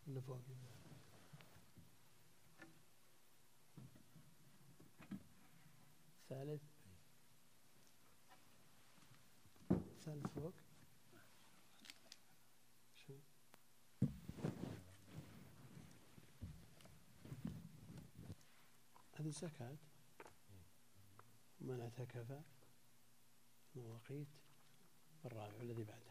اللي فوق ثالث. ثالث فوق. شو؟ هذه الزكاة من اعتكف مواقيت. الرابع الذي بعده.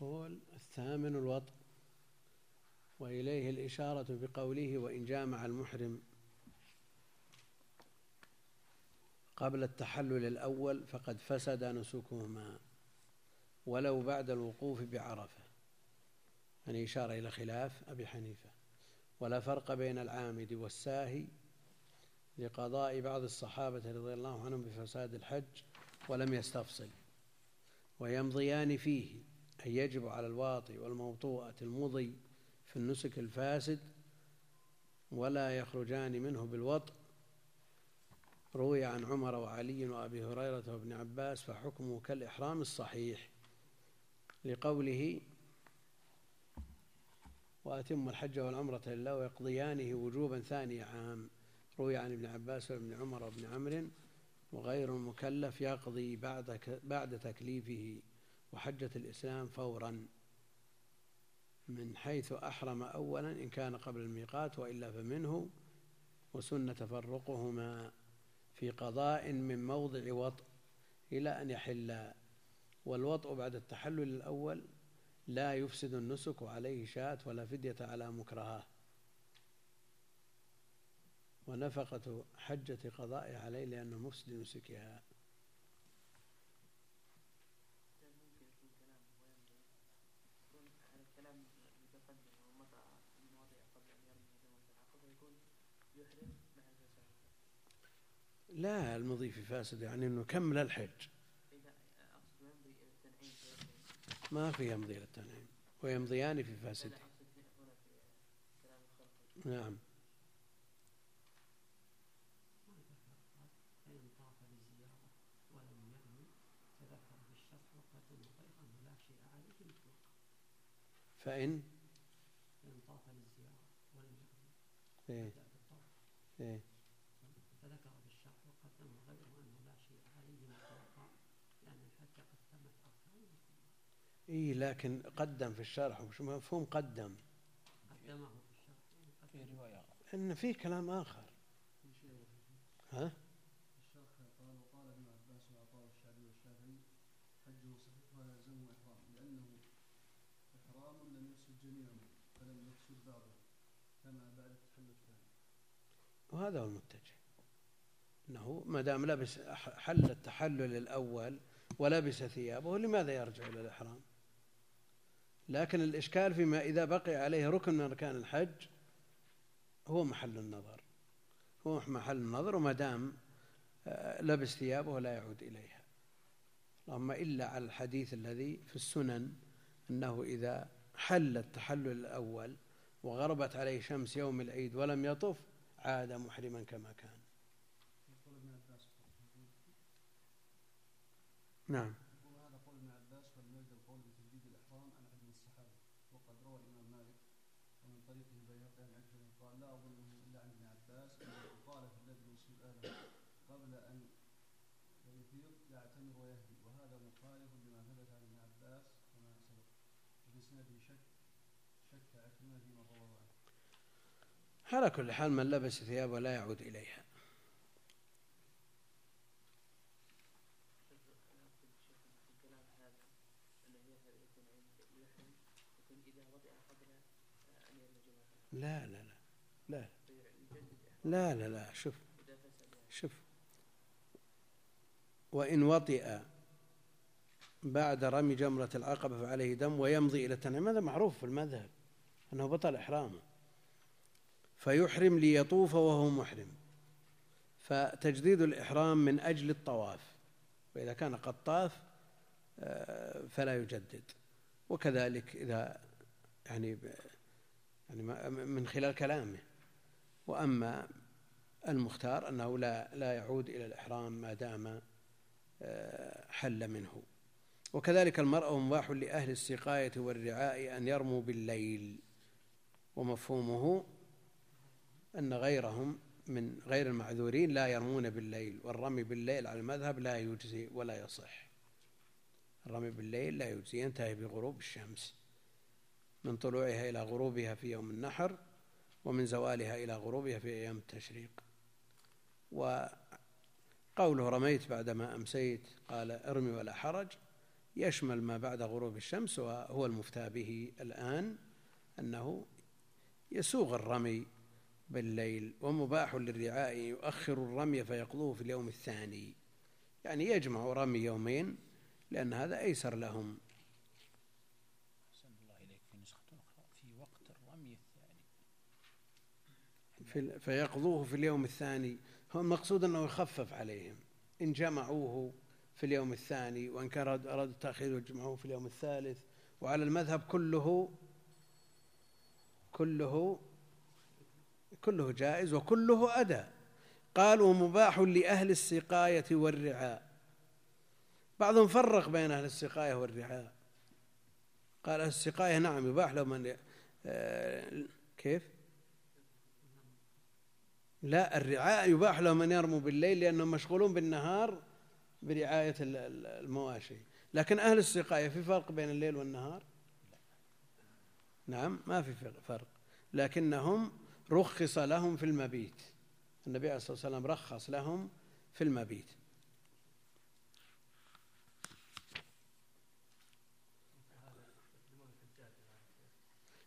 يقول الثامن الوطء وإليه الإشارة بقوله وإن جامع المحرم. قبل التحلل الأول فقد فسد نسكهما ولو بعد الوقوف بعرفة. يعني إشارة إلى خلاف أبي حنيفة. ولا فرق بين العامد والساهي لقضاء بعض الصحابة رضي الله عنهم بفساد الحج ولم يستفصل ويمضيان فيه. أي يجب على الواطي والموطوءة المضي في النسك الفاسد ولا يخرجان منه بالوطء. روي عن عمر وعلي وأبي هريرة وابن عباس فحكمه كالإحرام الصحيح لقوله وأتم الحج والعمرة لله ويقضيانه وجوبا ثاني عام. روي عن ابن عباس وابن عمر وابن عمرو وغير المكلف يقضي بعد بعد تكليفه. وحجة الإسلام فورا من حيث أحرم أولا إن كان قبل الميقات وإلا فمنه وسن تفرقهما في قضاء من موضع وطء إلى أن يحلا والوطء بعد التحلل الأول لا يفسد النسك وعليه شاة ولا فدية على مكرهاه ونفقة حجة قضاء عليه لأنه مفسد نسكها. لا المضي في فاسد يعني إنه كمل الحج ما في يمضي للتنعيم ويمضيان في فاسد. نعم. فإن؟ إن طاف للزيارة ولم يقضي. إيه. إيه فذكر بالشرح وقدم غيره أنه لا شيء عليه مطلقا لأن الحج قد تمت أركانه إيه لكن قدم في الشرح وش مفهوم قدم؟ قدمه في الشرح في رواية إن في كلام آخر. ها؟ الشرح قال وقال ابن عباس الشعبي والشافعي حجه صحيح ولا يلزمه إحرام لأنه إحرام لم يفسد فلم يفسد كما بعد التحلل الثاني وهذا هو المتجه. أنه ما دام لبس حل التحلل الأول ولبس ثيابه لماذا يرجع إلى الإحرام؟ لكن الإشكال فيما إذا بقي عليه ركن من أركان الحج هو محل النظر. هو محل النظر وما دام لبس ثيابه لا يعود إليها. اللهم إلا على الحديث الذي في السنن أنه إذا حل التحلل الأول وغربت عليه شمس يوم العيد ولم يطف عاد محرما كما كان. نعم يقول هذا قول ابن عباس ولم يرد القول بتجديد الإحرام عن عدد الصحابة وقد روى الإمام مالك ومن طريقه البيهقي عن عكرمة قال لا أظنه إلا عن ابن عباس أنه قال في الذي يصيب آدم قبل أن يفيض يعتمر ويهدي وهذا مخالف لما ثبت عن ابن عباس كما سبق وفي إسناده شك شك عكرمة فيما رواه عنه على كل حال من لبس ثيابه لا يعود إليها. لا لا لا لا لا لا لا شوف شوف. وإن وطئ بعد رمي جمرة العقبة فعليه دم ويمضي إلى التنعيم. هذا معروف في المذهب أنه بطل إحرامه. فيحرم ليطوف وهو محرم. فتجديد الإحرام من أجل الطواف. وإذا كان قد طاف آه، فلا يجدد. وكذلك إذا يعني يعني من خلال كلامه. وأما المختار أنه لا لا يعود إلى الإحرام ما دام آه، حل منه. وكذلك المرأة مباح لأهل السقاية والرعاء أن يرموا بالليل. ومفهومه أن غيرهم من غير المعذورين لا يرمون بالليل والرمي بالليل على المذهب لا يجزي ولا يصح. الرمي بالليل لا يجزي ينتهي بغروب الشمس. من طلوعها إلى غروبها في يوم النحر ومن زوالها إلى غروبها في أيام التشريق. وقوله رميت بعدما أمسيت قال ارمي ولا حرج يشمل ما بعد غروب الشمس وهو المفتى به الآن أنه يسوغ الرمي بالليل ومباح للرعاء يؤخر الرمي فيقضوه في اليوم الثاني. يعني يجمع رمي يومين لأن هذا أيسر لهم. في نسخة أخرى في وقت الرمي الثاني. في فيقضوه في اليوم الثاني. هو المقصود أنه يخفف عليهم. إن جمعوه في اليوم الثاني وإن كان أرادوا التأخير يجمعوه في اليوم الثالث. وعلى المذهب كله كله كله جائز وكله أدى قالوا مباح لأهل السقاية والرعاء. بعضهم فرق بين أهل السقاية والرعاء. قال أهل السقاية نعم يباح لهم من آه، كيف؟ لا الرعاء يباح لهم أن يرموا بالليل لأنهم مشغولون بالنهار برعاية المواشي. لكن أهل السقاية في فرق بين الليل والنهار؟ نعم ما في فرق. لكنهم رخص لهم في المبيت. النبي عليه الصلاة والسلام رخص لهم في المبيت.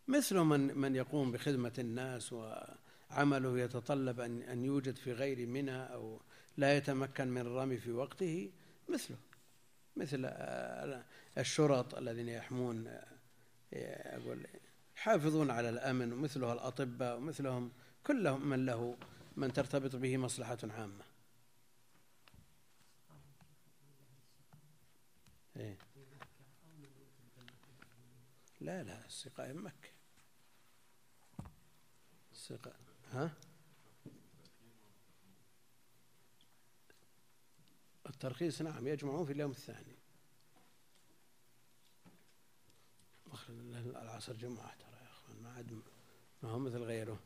مثل من من يقوم بخدمة الناس وعمله يتطلب أن أن يوجد في غير منى أو لا يتمكن من الرمي في وقته مثله. مثل الشرط الذين يحمون أقول يحافظون على الأمن ومثله الأطباء ومثلهم كلهم من له من ترتبط به مصلحة عامة. إيه؟ لا لا السقاية مكة. السقاية ها؟ الترخيص نعم يجمعون في اليوم الثاني. العصر جمعة. عاد ما هو مثل غيره.